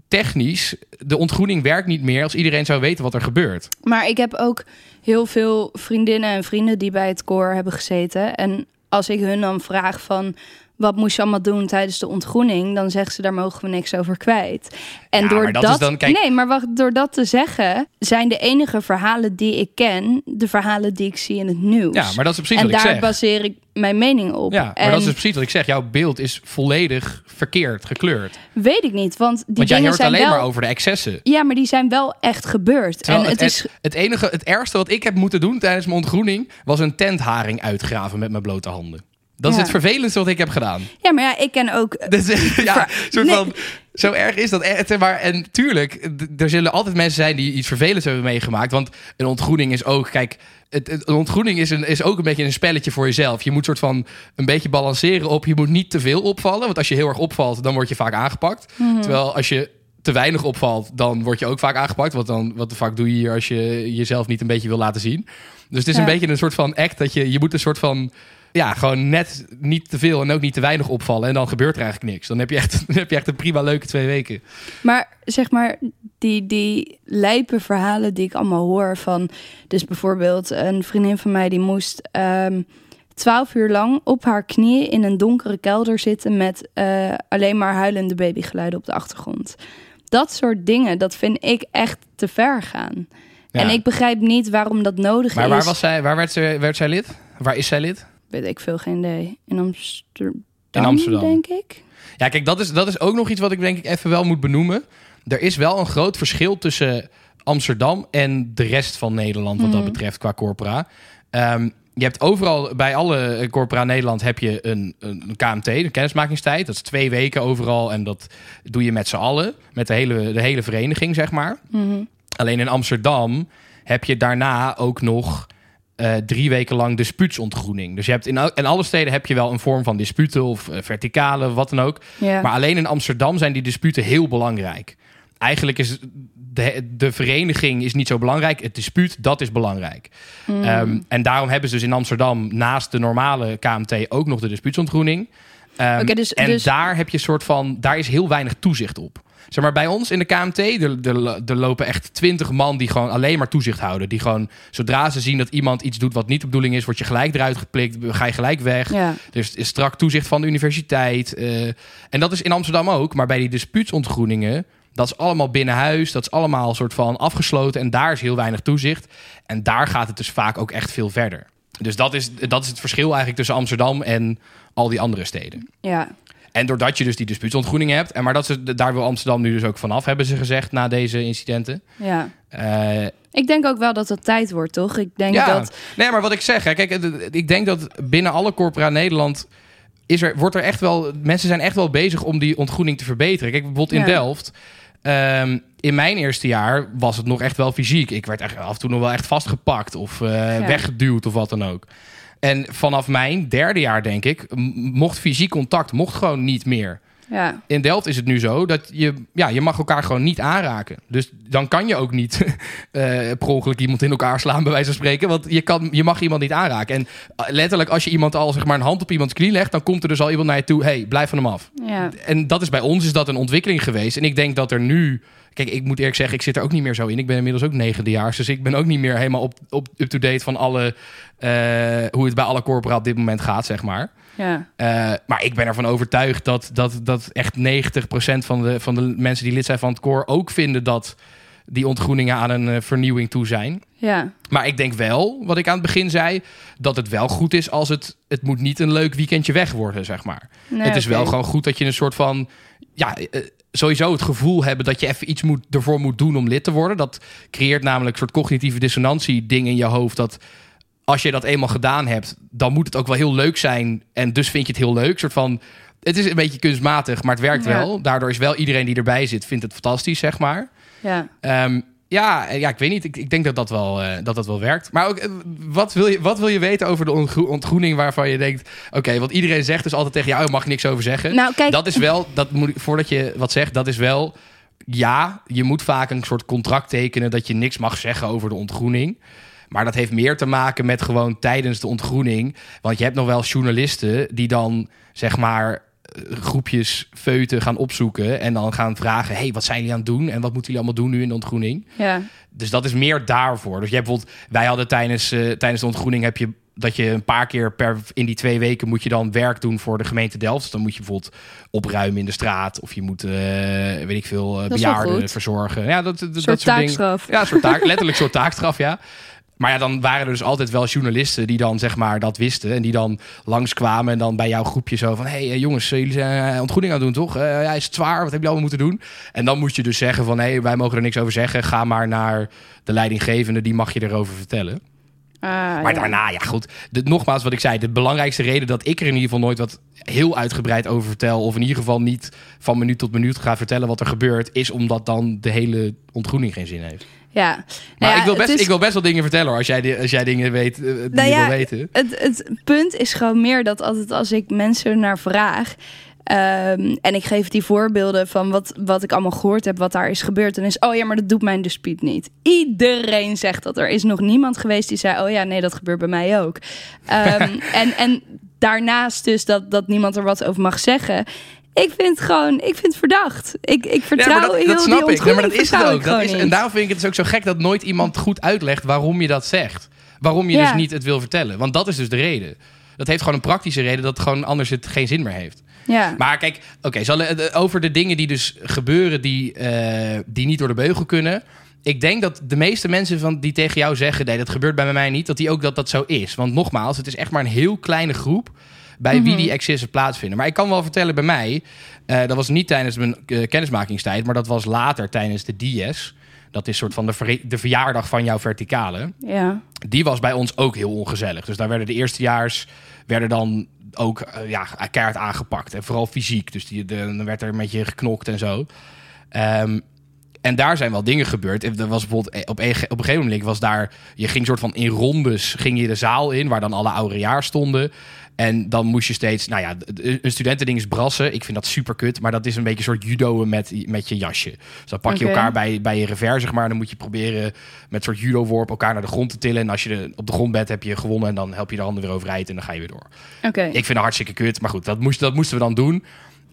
technisch, de ontgroening werkt niet meer als iedereen zou weten wat er gebeurt. Maar ik heb ook heel veel vriendinnen en vrienden die bij het koor hebben gezeten. En als ik hun dan vraag van wat moest je allemaal doen tijdens de ontgroening, dan zeggen ze daar mogen we niks over kwijt. En Ja, door maar dat dat, is dan- kijk- nee, maar wacht, door dat te zeggen, zijn de enige verhalen die ik ken de verhalen die ik zie in het nieuws. Ja, maar dat is precies en wat ik daar zeg. baseer ik mijn mening op. Ja, maar en dat is precies wat ik zeg. Jouw beeld is volledig verkeerd gekleurd. weet ik niet, want die Want jij dingen zijn alleen wel. maar over de excessen. Ja, maar die zijn wel echt gebeurd. Terwijl en het, het, is het enige, het ergste wat ik heb moeten doen tijdens mijn ontgroening... was een tentharing uitgraven met mijn blote handen. Dat is het vervelendste wat ik heb gedaan. Ja, maar ja, ik ken ook. Dus, eh, ja, soort nee. van, zo erg is dat. echt, Maar, en tuurlijk, er zullen altijd mensen zijn die iets vervelends hebben meegemaakt. Want een ontgroening is ook, kijk, het, het- een ontgroening is, een, is ook een beetje een spelletje voor jezelf. Je moet soort van een beetje balanceren op, je moet niet te veel opvallen. Want als je heel erg opvalt, dan word je vaak aangepakt. Terwijl als je te weinig opvalt, dan word je ook vaak aangepakt. Want dan, wat de fuck doe je hier als je jezelf niet een beetje wil laten zien? Dus het is een beetje een soort van act dat je, je moet een soort van ja, gewoon net niet te veel en ook niet te weinig opvallen. En dan gebeurt er eigenlijk niks. Dan heb je echt, dan heb je echt een prima leuke twee weken. Maar zeg maar, die, die lijpe verhalen die ik allemaal hoor van. Dus bijvoorbeeld, een vriendin van mij die moest ehm, twaalf uur lang op haar knieën in een donkere kelder zitten met eh, alleen maar huilende babygeluiden op de achtergrond. Dat soort dingen, dat vind ik echt te ver gaan. Ja. En ik begrijp niet waarom dat nodig maar is. waar, was zij, waar werd, ze, werd zij lid? Waar is zij lid? Weet ik veel, geen idee. In Amsterdam, In Amsterdam. denk ik. Ja, kijk, dat is, dat is ook nog iets wat ik denk ik even wel moet benoemen. Er is wel een groot verschil tussen Amsterdam en de rest van Nederland wat dat Mhm. betreft qua corpora. Ehm, je hebt overal, bij alle corpora Nederland heb je een, een, een KMT, een kennismakingstijd. Dat is twee weken overal en dat doe je met z'n allen. Met de hele, de hele vereniging, zeg maar. Mhm. Alleen in Amsterdam heb je daarna ook nog eh, drie weken lang dispuutsontgroening. Dus je hebt in, al- in alle steden heb je wel een vorm van disputen of eh, verticale, wat dan ook. Maar alleen in Amsterdam zijn die disputen heel belangrijk. Eigenlijk is de, de vereniging is niet zo belangrijk. Het dispuut, dat is belangrijk. Mhm. Ehm, en daarom hebben ze dus in Amsterdam naast de normale KMT ook nog de dispuutsontgroening. Ehm, dus- en dus- daar heb je soort van, daar is heel weinig toezicht op. Zeg maar, bij ons in de KMT, er, er, er lopen echt twintig man die gewoon alleen maar toezicht houden. Die gewoon, zodra ze zien dat iemand iets doet wat niet de bedoeling is, word je gelijk eruit geplikt, ga je gelijk weg. ja. Dus is strak toezicht van de universiteit. eh, en dat is in Amsterdam ook. Maar bij die dispuutsontgroeningen, dat is allemaal binnen huis. Dat is allemaal soort van afgesloten. En daar is heel weinig toezicht. En daar gaat het dus vaak ook echt veel verder. Dus dat is, dat is het verschil eigenlijk tussen Amsterdam en al die andere steden. ja. En doordat je dus die dispuutsontgroening hebt. En maar dat ze, daar wil Amsterdam nu dus ook vanaf, hebben ze gezegd na deze incidenten. ja. Eh, Ik denk ook wel dat het tijd wordt, toch? Ik denk ja, dat. nee, maar wat ik zeg, hè, kijk, ik denk dat binnen alle corpora Nederland is er, wordt er echt wel, mensen zijn echt wel bezig om die ontgroening te verbeteren. Kijk, bijvoorbeeld in Ja. Delft. ehm, in mijn eerste jaar was het nog echt wel fysiek. Ik werd echt af en toe nog wel echt vastgepakt of eh, Ja. weggeduwd of wat dan ook. En vanaf mijn derde jaar, denk ik, mocht fysiek contact mocht gewoon niet meer. Ja. In Delft is het nu zo dat je, ja, je mag elkaar gewoon niet aanraken. Dus dan kan je ook niet eh per ongeluk iemand in elkaar slaan, bij wijze van spreken. Want je, kan, je mag iemand niet aanraken. En eh, letterlijk, als je iemand al zeg maar, een hand op iemands knie legt, dan komt er dus al iemand naar je toe. hey, blijf van hem af. Ja. En dat is bij ons is dat een ontwikkeling geweest. En ik denk dat er nu. Kijk, ik moet eerlijk zeggen, ik zit er ook niet meer zo in. Ik ben inmiddels ook negendejaars. Dus ik ben ook niet meer helemaal op, op up-to-date van alle. eh, hoe het bij alle corpora op dit moment gaat, zeg maar. Ja. Eh, maar ik ben ervan overtuigd dat, dat, dat echt 90% van de, van de mensen die lid zijn van het koor ook vinden dat die ontgroeningen aan een eh, vernieuwing toe zijn. Ja. Maar ik denk wel, wat ik aan het begin zei, dat het wel goed is als het. Het moet niet een leuk weekendje weg worden, zeg maar. Nee, het is wel gewoon goed dat je een soort van. Ja, sowieso het gevoel hebben dat je even iets moet, ervoor moet doen om lid te worden. Dat creëert namelijk een soort cognitieve dissonantie ding in je hoofd. Dat als je dat eenmaal gedaan hebt, dan moet het ook wel heel leuk zijn. En dus vind je het heel leuk. Soort van. Het is een beetje kunstmatig, maar het werkt Ja. wel. Daardoor is wel iedereen die erbij zit, vindt het fantastisch, zeg maar. Ja. Ehm, ja, eh, ja, ik weet niet. Ik, ik denk dat dat, wel, eh, dat dat wel werkt. Maar ook, eh, wat, wil je, wat wil je weten over de ontgro- ontgroening waarvan je denkt... Oké, want iedereen zegt dus altijd tegen jou, je mag je niks over zeggen. Nou, kijk. Dat is wel, dat moet, ik- voordat je wat zegt, dat is wel... Ja, je moet vaak een soort contract tekenen dat je niks mag zeggen over de ontgroening. Maar dat heeft meer te maken met gewoon tijdens de ontgroening. Want je hebt nog wel journalisten die dan, zeg maar, groepjes feuten gaan opzoeken. En dan gaan vragen, hey, wat zijn jullie aan het doen? En wat moeten jullie allemaal doen nu in de ontgroening? Ja. Dus dat is meer daarvoor. Dus je hebt bijvoorbeeld, wij hadden tijdens, eh, tijdens de ontgroening heb je dat je een paar keer per in die twee weken moet je dan werk doen voor de gemeente Delft. Dus dan moet je bijvoorbeeld opruimen in de straat of je moet, eh, weet ik veel, eh, Dat bejaarden verzorgen. Ja, dat, dat, dat soort dingen. taakstraf. Ja, soort taak, letterlijk soort taakstraf, ja. Maar ja, dan waren er dus altijd wel journalisten die dan zeg maar dat wisten. En die dan langskwamen en dan bij jouw groepje zo van... hé hey, eh, jongens, eh, jullie zijn eh, ontgroening aan het doen, toch? Eh, ja, is het zwaar? Wat heb je allemaal moeten doen? En dan moet je dus zeggen van... hé, hey, wij mogen er niks over zeggen. Ga maar naar de leidinggevende, die mag je erover vertellen. Ah, Maar ja. daarna, ja goed. De, nogmaals wat ik zei. De belangrijkste reden dat ik er in ieder geval nooit wat heel uitgebreid over vertel... of in ieder geval niet van minuut tot minuut ga vertellen wat er gebeurt... is omdat dan de hele ontgroening geen zin heeft. Ja. Maar Nou ja, ik, wil best, is- ik wil best wel dingen vertellen hoor, als jij, als jij dingen weet eh, die Nou je ja, wil weten. Het, het punt is gewoon meer dat altijd als ik mensen naar vraag. ehm, en ik geef die voorbeelden van wat, wat ik allemaal gehoord heb, wat daar is gebeurd. Dan is, oh ja, maar dat doet mijn dispuut niet. Iedereen zegt dat. Er is nog niemand geweest die zei, oh ja, nee, dat gebeurt bij mij ook. Ehm, en, en daarnaast dus dat, dat niemand er wat over mag zeggen. Ik vind het gewoon, ik vind het verdacht. Ik, ik vertrouw Ja, dat, heel dat snap die ik. Nee, maar dat is het ook. Dat is, en daarom vind ik het dus ook zo gek dat nooit iemand goed uitlegt waarom je dat zegt. Waarom je Ja. dus niet het wil vertellen. Want dat is dus de reden. Dat heeft gewoon een praktische reden dat gewoon anders het geen zin meer heeft. Ja. Maar kijk, oké, eh, over de dingen die dus gebeuren die, eh, die niet door de beugel kunnen. Ik denk dat de meeste mensen van, die tegen jou zeggen: nee, dat gebeurt bij mij niet, dat die ook dat dat zo is. Want nogmaals, het is echt maar een heel kleine groep bij wie die excessen plaatsvinden. Maar ik kan wel vertellen bij mij, eh, dat was niet tijdens mijn eh, kennismakingstijd, maar dat was later tijdens de DS. Dat is soort van de, ver- de verjaardag van jouw verticale ja. die was bij ons ook heel ongezellig. Dus daar werden de eerstejaars werden dan ook eh, ja, keihard aangepakt. En vooral fysiek. Dus die, de, dan werd er met je geknokt en zo. Ehm, en daar zijn wel dingen gebeurd. Er was bijvoorbeeld op een, op een gegeven moment was daar... Je ging soort van in rondes ging je de zaal in... waar dan alle ouderejaars stonden. En dan moest je steeds... Nou ja, een studentending is brassen. Ik vind dat super kut. Maar dat is een beetje een soort judoën met, met je jasje. Dus dan pak je elkaar bij, bij je revers, zeg maar. Dan moet je proberen met soort judo-worp elkaar naar de grond te tillen. En als je de- op de grond bent, heb je gewonnen. En dan help je de handen weer overeind en dan ga je weer door. Oké. Ik vind het hartstikke kut. Maar goed, dat, moest, dat moesten we dan doen.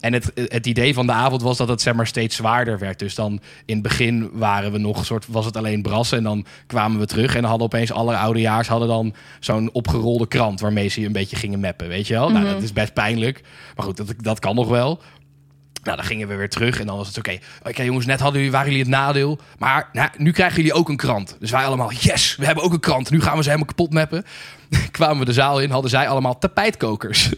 En het, het idee van de avond was dat het zeg maar, steeds zwaarder werd. Dus dan in het begin waren we nog soort, was het alleen brassen. En dan kwamen we terug. En dan hadden opeens alle oudejaars hadden dan zo'n opgerolde krant waarmee ze een beetje gingen mappen. Weet je wel? Nou, dat is best pijnlijk. Maar goed, dat, dat kan nog wel. Nou, dan gingen we weer terug en dan was het oké. Oké, jongens, net hadden jullie, waren jullie het nadeel. Maar nou, nu krijgen jullie ook een krant. Dus wij allemaal, yes, we hebben ook een krant. Nu gaan we ze helemaal kapot mappen. Kwamen we de zaal in, hadden zij allemaal tapijtkokers.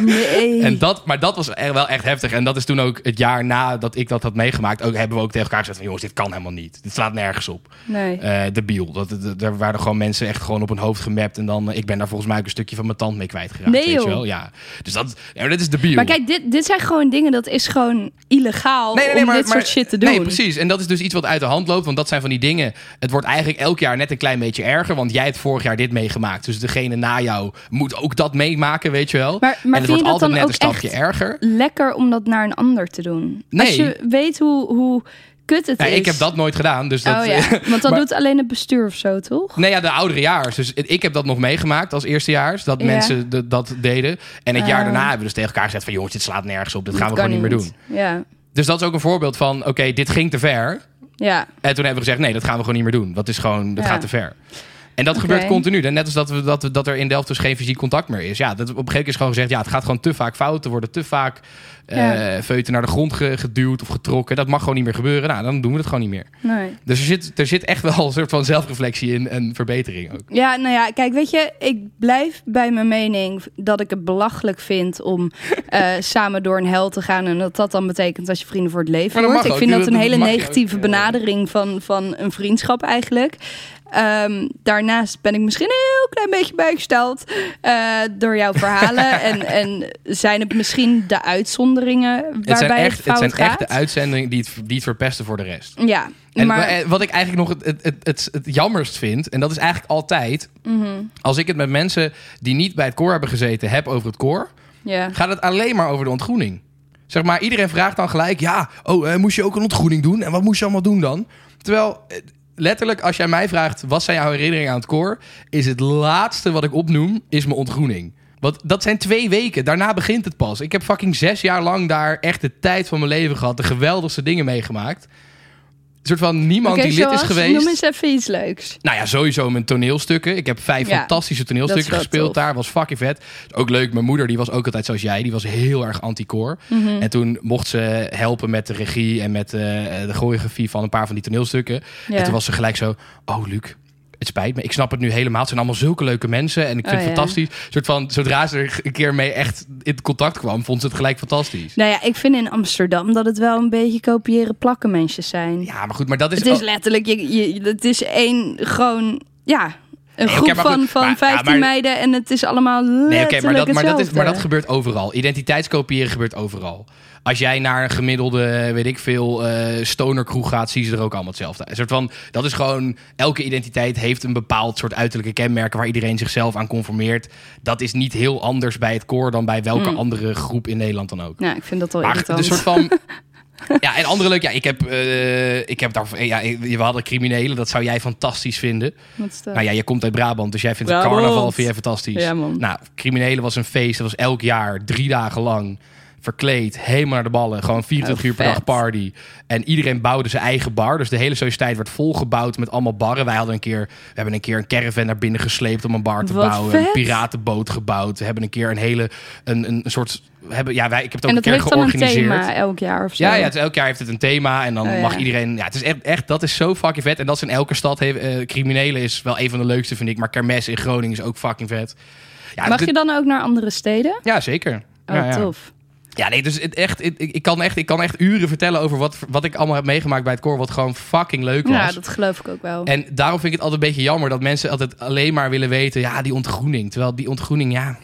Nee. En dat, maar dat was er wel echt heftig. En dat is toen ook het jaar nadat ik dat had meegemaakt. Ook hebben we ook tegen elkaar gezegd van jongens, dit kan helemaal niet. Dit slaat nergens op. nee. Eh debiel. Dat, dat, daar waren gewoon mensen echt gewoon op hun hoofd gemapt. En dan, eh, ik ben daar volgens mij ook een stukje van mijn tand mee kwijtgeraakt. Nee, weet je wel? Ja. Dus dat, ja, dat is debiel. Maar kijk, dit, dit zijn gewoon dingen, dat is is gewoon illegaal om dit soort shit te doen. Nee, precies. En dat is dus iets wat uit de hand loopt. Want dat zijn van die dingen. Het wordt eigenlijk elk jaar net een klein beetje erger. Want jij hebt vorig jaar dit meegemaakt. Dus degene na jou moet ook dat meemaken, weet je wel. Maar, maar en het wordt altijd net een stapje erger. lekker om dat naar een ander te doen? Nee. Als je weet hoe, hoe kut het Ja, is. ik heb dat nooit gedaan. Dus dat, oh ja, want dat maar- doet alleen het bestuur of zo, toch? Nee, ja, de ouderejaars. Dus ik heb dat nog meegemaakt als eerstejaars. Dat Ja. mensen de- dat deden. En het jaar Ah. daarna hebben we dus tegen elkaar gezegd van... jongens, dit slaat nergens op. Dit gaan we gewoon niet meer doen. Ja, Dus dat is ook een voorbeeld van... oké, dit ging te ver. ja. En toen hebben we gezegd... nee, dat gaan we gewoon niet meer doen. Dat is gewoon... dat gaat te ver. En dat gebeurt continu. En net als dat, we, dat, dat er in Delft dus geen fysiek contact meer is. Ja, dat, op een gegeven moment is gewoon gezegd... ja, het gaat gewoon te vaak fout. Er worden te vaak Ja. eh feuten naar de grond ge- geduwd of getrokken. Dat mag gewoon niet meer gebeuren. Nou, dan doen we het gewoon niet meer. Nee. Dus er zit, er zit echt wel een soort van zelfreflectie in en verbetering ook. Ja, nou ja, kijk, weet je, ik blijf bij mijn mening dat ik het belachelijk vind om eh, samen door een hel te gaan. En dat dat dan betekent dat je vrienden voor het leven wordt. Ik vind dat een hele negatieve ook, ja. benadering van, van een vriendschap eigenlijk. Ehm, daarnaast ben ik misschien een heel klein beetje bijgesteld eh, door jouw verhalen. en, en zijn het misschien de uitzonderingen waarbij Het zijn, echt, fout het zijn echt de uitzendingen die het, die het verpesten voor de rest. Ja, En maar... wa- wat ik eigenlijk nog het, het, het, het, het jammerst vind, en dat is eigenlijk altijd, Mhm, als ik het met mensen die niet bij het koor hebben gezeten heb over het koor, gaat het alleen maar over de ontgroening. Zeg maar, iedereen vraagt dan gelijk, ja, oh, eh, moest je ook een ontgroening doen? En wat moest je allemaal doen dan? Terwijl, eh, letterlijk, als jij mij vraagt, wat zijn jouw herinneringen aan het koor? Is het laatste wat ik opnoem, is mijn ontgroening. Want dat zijn twee weken, daarna begint het pas. Ik heb fucking zes jaar lang daar echt de tijd van mijn leven gehad. De geweldigste dingen meegemaakt. Soort van niemand die lid is geweest. Noem eens even iets leuks. Nou ja, sowieso mijn toneelstukken. Ik heb vijf Ja, fantastische toneelstukken gespeeld tof. daar. Was fucking vet. Ook leuk. Mijn moeder, die was ook altijd zoals jij. Die was heel erg anti-koor. Mhm. En toen mocht ze helpen met de regie en met eh, de choreografie van een paar van die toneelstukken. Ja. En toen was ze gelijk zo, oh Luc, het spijt me. Ik snap het nu helemaal. Het zijn allemaal zulke leuke mensen. En ik vind Oh, het ja. fantastisch. Een soort van, zodra ze er een keer mee echt in contact kwam, vond ze het gelijk fantastisch. Nou ja, ik vind in Amsterdam dat het wel een beetje kopiëren plakken mensjes zijn. Ja, maar goed, maar dat is... het is letterlijk, je, je, het is één gewoon, ja, een Nee, groep van, goed, van maar- ja, 15 maar- meiden en het is allemaal Nee, letterlijk oké, maar, dat, maar, dat is, maar dat gebeurt overal. Identiteitskopiëren gebeurt overal. Als jij naar een gemiddelde, weet ik veel, eh stonerkroeg gaat, zien ze er ook allemaal hetzelfde. Een soort van, dat is gewoon, elke identiteit heeft een bepaald soort uiterlijke kenmerken waar iedereen zichzelf aan conformeert. Dat is niet heel anders bij het koor dan bij welke Mm. andere groep in Nederland dan ook. Ja, ik vind dat wel Maar irritant. de soort van. Ja, en andere leuk. Ja, ik heb, eh, ik heb daar. Ja, we hadden criminelen. Dat zou jij fantastisch vinden. Wat? Nou ja, je komt uit Brabant, dus jij vindt het carnaval vind jij fantastisch. Ja, man. Nou, criminelen was een feest. Dat was elk jaar, drie dagen lang. Verkleed, helemaal naar de ballen. Gewoon 24 Oh, uur per dag party. En iedereen bouwde zijn eigen bar. Dus de hele sociëteit werd volgebouwd met allemaal barren. Wij hadden een keer, we hebben een keer een caravan naar binnen gesleept om een bar te Wat bouwen. vet. Een piratenboot gebouwd. We hebben een keer een hele, een, een, soort, hebben, ja, wij, ik heb het ook en een keer dan een georganiseerd. thema elk jaar of zo. Ja, ja het, elk jaar heeft het een thema. En dan Oh, ja. mag iedereen... Ja, het is echt, echt... Dat is zo fucking vet. En dat is in elke stad. Heeft, eh, criminelen is wel een van de leukste, vind ik. Maar Kermes in Groningen is ook fucking vet. Ja, Mag dit- je dan ook naar andere steden? ja zeker. Oh, ja, ja. tof. Ja, nee, dus het echt, ik, ik, kan echt, ik kan echt uren vertellen over wat, wat ik allemaal heb meegemaakt bij het koor. Wat gewoon fucking leuk was. Ja, dat geloof ik ook wel. En daarom vind ik het altijd een beetje jammer dat mensen altijd alleen maar willen weten, ja, die ontgroening. Terwijl die ontgroening, ja,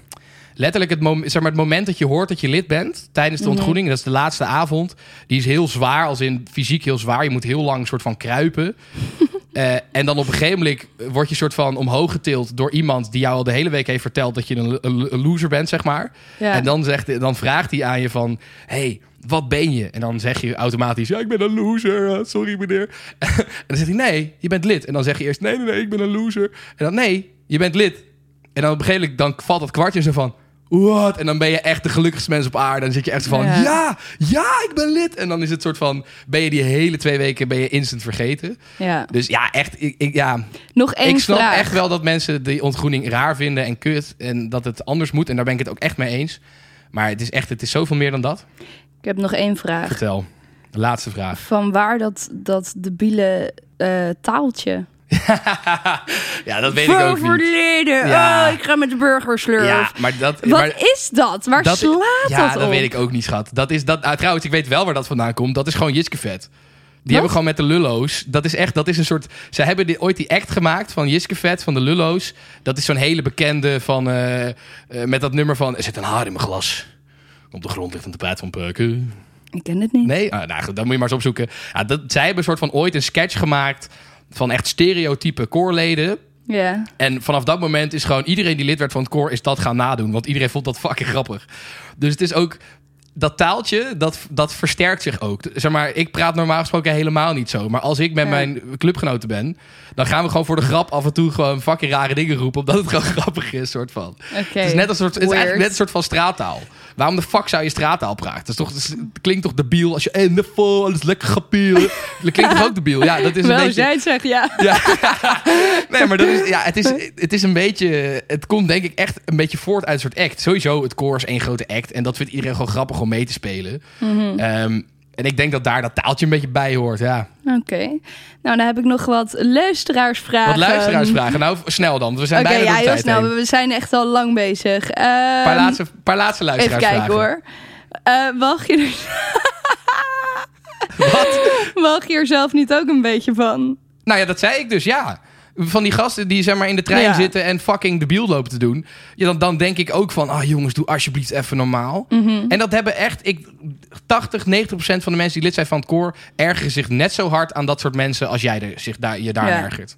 letterlijk het, mom zeg maar, het moment dat je hoort dat je lid bent tijdens de Mhm. ontgroening, dat is de laatste avond, die is heel zwaar, als in fysiek heel zwaar. Je moet heel lang een soort van kruipen. Eh, en dan op een gegeven moment word je soort van omhoog getild door iemand die jou al de hele week heeft verteld dat je een, loser bent, zeg maar. ja. En dan, zegt, dan vraagt hij aan je van... hey, wat ben je? En dan zeg je automatisch... ja, ik ben een loser. eh, Sorry, meneer. en dan zegt hij... nee, je bent lid. En dan zeg je eerst... nee, nee, nee, ik ben een loser. En dan... nee, je bent lid. En dan op een gegeven moment dan valt dat kwartje zo van... Wat? En dan ben je echt de gelukkigste mens op aarde. Dan zit je echt van... Ja. Ja. ja, ik ben lid. En dan is het soort van... ben je die hele twee weken ben je instant vergeten. ja. Dus ja, echt... Ik, ik, ja, Nog één ik snap vraag. echt wel dat mensen die ontgroening raar vinden en kut. En dat het anders moet. En daar ben ik het ook echt mee eens. Maar het is echt, het is zoveel meer dan dat. Ik heb nog één vraag. Vertel. De laatste vraag. Van waar dat, dat debiele eh, taaltje? ja, dat weet ik ook niet. Ja. Oh, ik ga met de burgerslurf. Ja, maar dat... Wat maar, is dat? Waar dat, slaat ja, dat op? dat weet ik ook niet, schat. Dat is dat, ah, trouwens, ik weet wel waar dat vandaan komt. Dat is gewoon Jiskevet. Die hebben gewoon met de Lullo's. Dat is echt, dat is een soort. Ze hebben die, ooit die act gemaakt van Jiskevet van de Lullo's. Dat is zo'n hele bekende van. eh, eh, met dat nummer van. Er zit een haar in mijn glas. Op de grond ligt een tapijt van peuken. Ik ken het niet. Nee? Ah, nou dan moet je maar eens opzoeken. Ja, dat, zij hebben een soort van ooit een sketch gemaakt van echt stereotype koorleden. Ja. En vanaf dat moment is gewoon iedereen die lid werd van het koor is dat gaan nadoen. Want iedereen vond dat fucking grappig. Dus het is ook dat taaltje, dat, dat versterkt zich ook. Zeg maar, ik praat normaal gesproken helemaal niet zo. Maar als ik met Ja. mijn clubgenoten ben, dan gaan we gewoon voor de grap af en toe gewoon fucking rare dingen roepen. Omdat het gewoon grappig is, soort van. Het is net een soort, het is eigenlijk net een soort van straattaal. Waarom de fuck zou je straattaal praten? Dat is toch, klinkt toch debiel als je en de vol, alles lekker grapperen. Dat klinkt toch ook debiel? Ja, dat is een Wel, beetje. jij het zegt, ja. Ja. nee, maar dat is, ja, het, is, het is een beetje. Het komt denk ik echt een beetje voort uit een soort act. Sowieso, het koor is één grote act. En dat vindt iedereen gewoon grappig om mee te spelen. Ehm, en ik denk dat daar dat taaltje een beetje bij hoort. Ja. Oké. Nou, dan heb ik nog wat luisteraarsvragen. Wat luisteraarsvragen. Nou, snel dan. want We zijn Oké, bijna ja, door de tijd snel. heen. We zijn echt al lang bezig. Een paar Ehm, laatste, paar laatste Even luisteraarsvragen. kijken hoor. Eh, mag, je er, Wat? mag je er zelf niet ook een beetje van? Nou ja, dat zei ik dus, ja. Van die gasten die zeg maar in de trein Ja. zitten en fucking de lopen te doen. Ja, dan, dan denk ik ook van, ah jongens, doe alsjeblieft even normaal. Mhm. En dat hebben echt, ik, 80, 90 procent van de mensen die lid zijn van het koor... ergeren zich net zo hard aan dat soort mensen als jij er, zich daar, je daar Ja. ergert.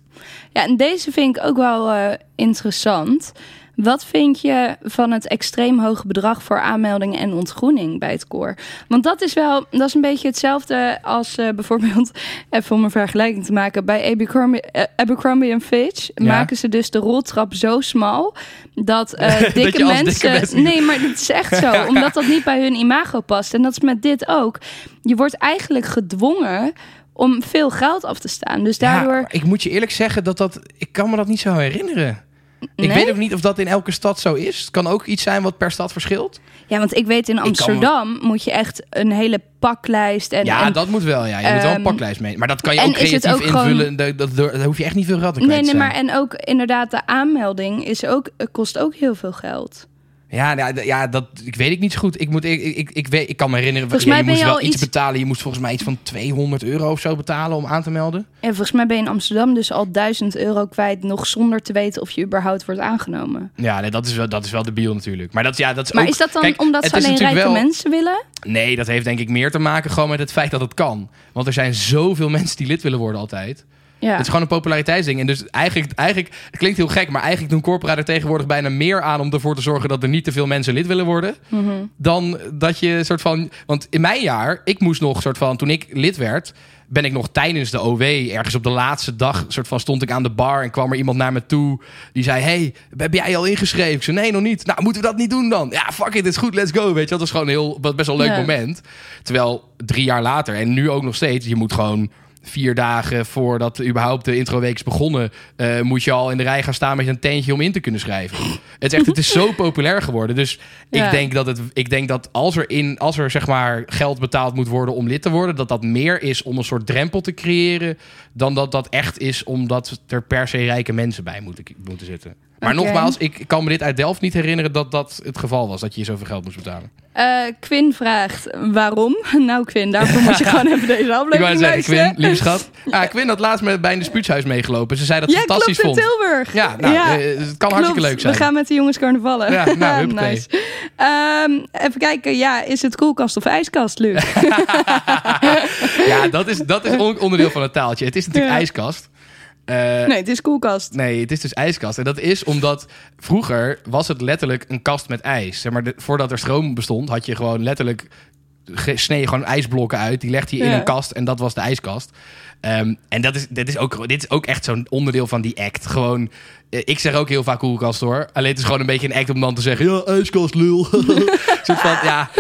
Ja, en deze vind ik ook wel eh, interessant. Wat vind je van het extreem hoge bedrag voor aanmelding en ontgroening bij het koor? Want dat is wel, dat is een beetje hetzelfde als eh, bijvoorbeeld, even om een vergelijking te maken, bij Abercrombie, eh, Abercrombie en Fitch Ja. maken ze dus de roltrap zo smal dat, eh, Dat dikke, mensen, dikke mensen niet- Nee, maar het is echt zo, omdat dat niet bij hun imago past. En dat is met dit ook. Je wordt eigenlijk gedwongen om veel geld af te staan. Dus daardoor. Ja, ik moet je eerlijk zeggen dat dat... Ik kan me dat niet zo herinneren. Ik Nee? weet ook niet of dat in elke stad zo is. Het kan ook iets zijn wat per stad verschilt. Ja, want ik weet in me- Amsterdam moet je echt een hele paklijst en, ja, en dat moet wel. Ja. Je moet wel een Ehm, paklijst mee. Maar dat kan je ook creatief ook gewoon- invullen. Dat, dat, daar hoef je echt niet veel geld aan kwijt nee, te nee, zijn. maar en ook inderdaad de aanmelding is ook eh, kost ook heel veel geld. Ja, ja, d- ja, dat ik weet ik niet zo goed. Ik, moet, ik, ik, ik, weet, ik kan me herinneren, Volgens ja, je moest je wel iets betalen. Je moest volgens mij iets van 200 euro of zo betalen om aan te melden. En volgens mij ben je in Amsterdam dus al 1000 euro kwijt nog zonder te weten of je überhaupt wordt aangenomen. Ja, nee, dat, is wel, dat is wel debiel natuurlijk. Maar dat, ja, dat is Maar ook, is dat dan kijk, omdat ze alleen rijke wel- mensen willen? Nee, dat heeft denk ik meer te maken gewoon met het feit dat het kan. Want er zijn zoveel mensen die lid willen worden altijd. Ja. Het is gewoon een populariteitsding. En dus eigenlijk, eigenlijk, het klinkt heel gek, maar eigenlijk doen corpora er tegenwoordig bijna meer aan om ervoor te zorgen dat er niet te veel mensen lid willen worden. Mhm. Dan dat je soort van. Want in mijn jaar, ik moest nog soort van. Toen ik lid werd, ben ik nog tijdens de OW, ergens op de laatste dag, soort van stond ik aan de bar en kwam er iemand naar me toe. Die zei: Hey, heb jij al ingeschreven? Ik zei: Nee, nog niet. Nou, moeten we dat niet doen dan? Ja, fuck it, het is goed, let's go. Weet je, dat was gewoon een heel, best wel een leuk Ja. moment. Terwijl drie jaar later en nu ook nog steeds, je moet gewoon vier dagen voordat überhaupt de introweek is begonnen, eh, moet je al in de rij gaan staan met een tentje om in te kunnen schrijven. het, is echt, het is zo populair geworden. Dus Ja. ik, denk dat het, ik denk dat als er, in, als er zeg maar geld betaald moet worden om lid te worden, dat dat meer is om een soort drempel te creëren, dan dat dat echt is omdat er per se rijke mensen bij moeten, moeten zitten. Maar nogmaals, ik kan me dit uit Delft niet herinneren dat dat het geval was, dat je zoveel geld moest betalen. Eh, Quinn vraagt waarom. Nou, Quinn, daarvoor moet je gewoon even deze Ik aflevering zeggen, Quinn, lieve schat. Ah, Quinn had laatst met, bij een dispuutshuis meegelopen. Ze zei dat Ja, het fantastisch klopt, in vond. Tilburg. Ja, nou, Ja, eh, het kan hartstikke leuk zijn. We gaan met de jongens carnavallen. Ja, nou, nice. Ehm, even kijken, ja, is het koelkast of ijskast, Luc? Ja, dat is, dat is on- onderdeel van het taaltje. Het is natuurlijk Ja. ijskast. Eh, nee, het is koelkast. Nee, het is dus ijskast. En dat is omdat vroeger was het letterlijk een kast met ijs. Zeg maar, de- voordat er stroom bestond, had je gewoon letterlijk snee je gewoon ijsblokken uit. Die legde je in een kast en dat was de ijskast. Ehm, en dat is, dit, is ook, dit is ook echt zo'n onderdeel van die act. Gewoon, eh, ik zeg ook heel vaak koelkast hoor. Alleen het is gewoon een beetje een act om dan te zeggen: ja, ijskast lul. Soort van, ja,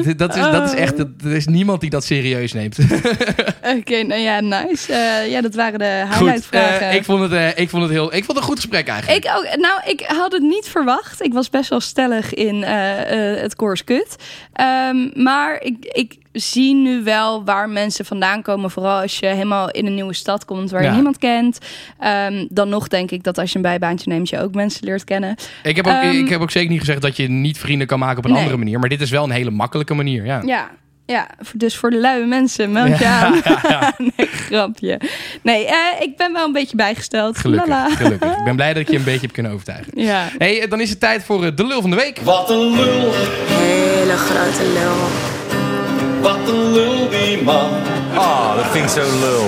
dat is, dat is echt, er is niemand die dat serieus neemt. Oké, nou ja, nice. Eh, ja, dat waren de eh, ik, vond het, eh, ik vond het heel, ik vond het een goed gesprek eigenlijk. Ik ook. Nou, ik had het niet verwacht. Ik was best wel stellig in het koers kut. Ehm, maar ik, ik zie nu wel waar mensen vandaan komen. Vooral als je helemaal in een nieuwe stad komt waar Ja. je niemand kent. Ehm, dan nog denk ik dat als je een bijbaantje neemt, je ook mensen leert kennen. Ik heb, ook, Ehm, ik heb ook zeker niet gezegd dat je niet vrienden kan maken op een Nee. andere manier. Maar dit is wel een hele makkelijke manier. Ja. Ja. Ja, dus voor de luie mensen, meld je aan. nee, grapje. Nee, eh, ik ben wel een beetje bijgesteld. Gelukkig, Lala. gelukkig. Ik ben blij dat ik je een beetje heb kunnen overtuigen. Ja. hey, dan is het tijd voor eh, de lul van de week. Wat een lul. Hele grote lul. Wat een lul die man, Ah, dat vind ik zo lul.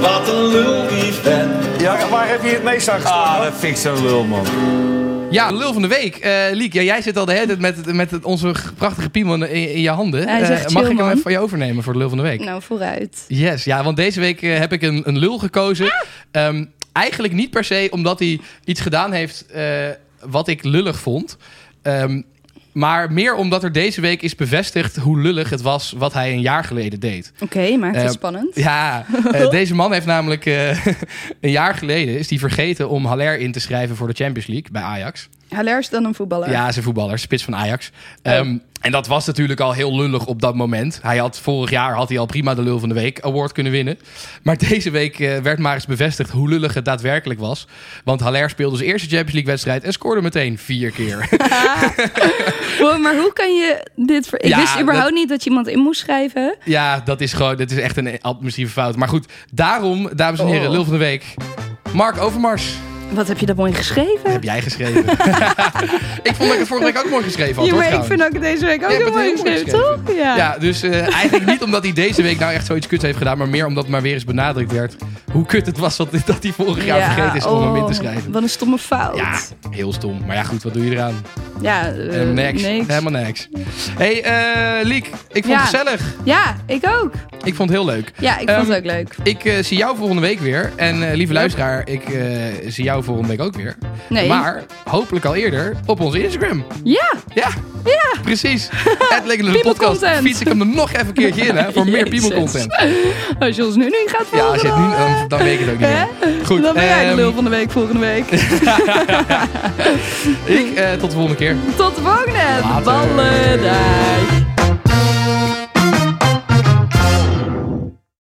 wat een lul die vent. Ja, waar heb je het meest aan Ah, dat vind ik zo lul, man. Ja, de lul van de week. Eh Liek, ja, jij zit al de hele tijd met, met het- onze prachtige piemel in, in je handen. Hij Eh, mag chill, ik hem man. even van je overnemen voor de lul van de week? Nou, vooruit. Yes, ja, want deze week eh, heb ik een, een lul gekozen. Ehm, eigenlijk niet per se omdat hij iets gedaan heeft eh, wat ik lullig vond. Ehm, maar meer omdat er deze week is bevestigd hoe lullig het was wat hij een jaar geleden deed. Oké, maakt het Eh, spannend. Ja, eh, deze man heeft namelijk eh, een jaar geleden is hij vergeten om Haller in te schrijven voor de Champions League bij Ajax. Haller is dan een voetballer. Ja, zijn voetballer, spits van Ajax. Ehm, en dat was natuurlijk al heel lullig op dat moment. Hij had vorig jaar had hij al prima de lul van de week award kunnen winnen. Maar deze week eh, werd maar eens bevestigd hoe lullig het daadwerkelijk was. Want Haller speelde zijn eerste Champions League wedstrijd en scoorde meteen vier keer. Wow, maar hoe kan je dit... Ver... Ik Ja, wist überhaupt dat- niet dat je iemand in moest schrijven. ja, dat is gewoon, dat is echt een administratieve fout. Maar goed, daarom, dames en heren, Oh. lul van de week. Mark Overmars, Wat heb je dat mooi geschreven? heb jij geschreven. ik vond dat ik het vorige week ook mooi geschreven had. ja, hoor, maar ik vind ook het deze week ook heel mooi geschreven, toch? Ja. Ja, dus eh, eigenlijk niet omdat hij deze week nou echt zoiets kuts heeft gedaan, maar meer omdat het maar weer eens benadrukt werd hoe kut het was dat, dat hij vorig jaar Ja, vergeten is om hem in te oh, schrijven. Wat een stomme fout. Ja, heel stom. Maar ja, goed, wat doe je eraan? Ja, eh, Helemaal niks. niks. Helemaal niks. hey, eh Liek, ik vond Ja. het gezellig. Ja, ik ook. Ik vond het heel leuk. Ja, ik vond Ehm, het ook leuk. Ik zie jou volgende week weer. En lieve luisteraar, ik zie jou volgende week ook weer. Nee. Maar hopelijk al eerder op onze Instagram. Ja, Ja, ja. precies. Het Lekker de podcast. Fiets ik hem er nog even een keertje in, hè, voor meer Jezus. piemelcontent. als je ons nu niet gaat Ja, volgen, als je het nu, dan, dan, dan weet ik het ook niet Hè? meer. Goed, dan ben jij de ehm, lul van de week volgende week. ik, eh, tot de volgende keer. Tot de volgende. Later. Ballendag.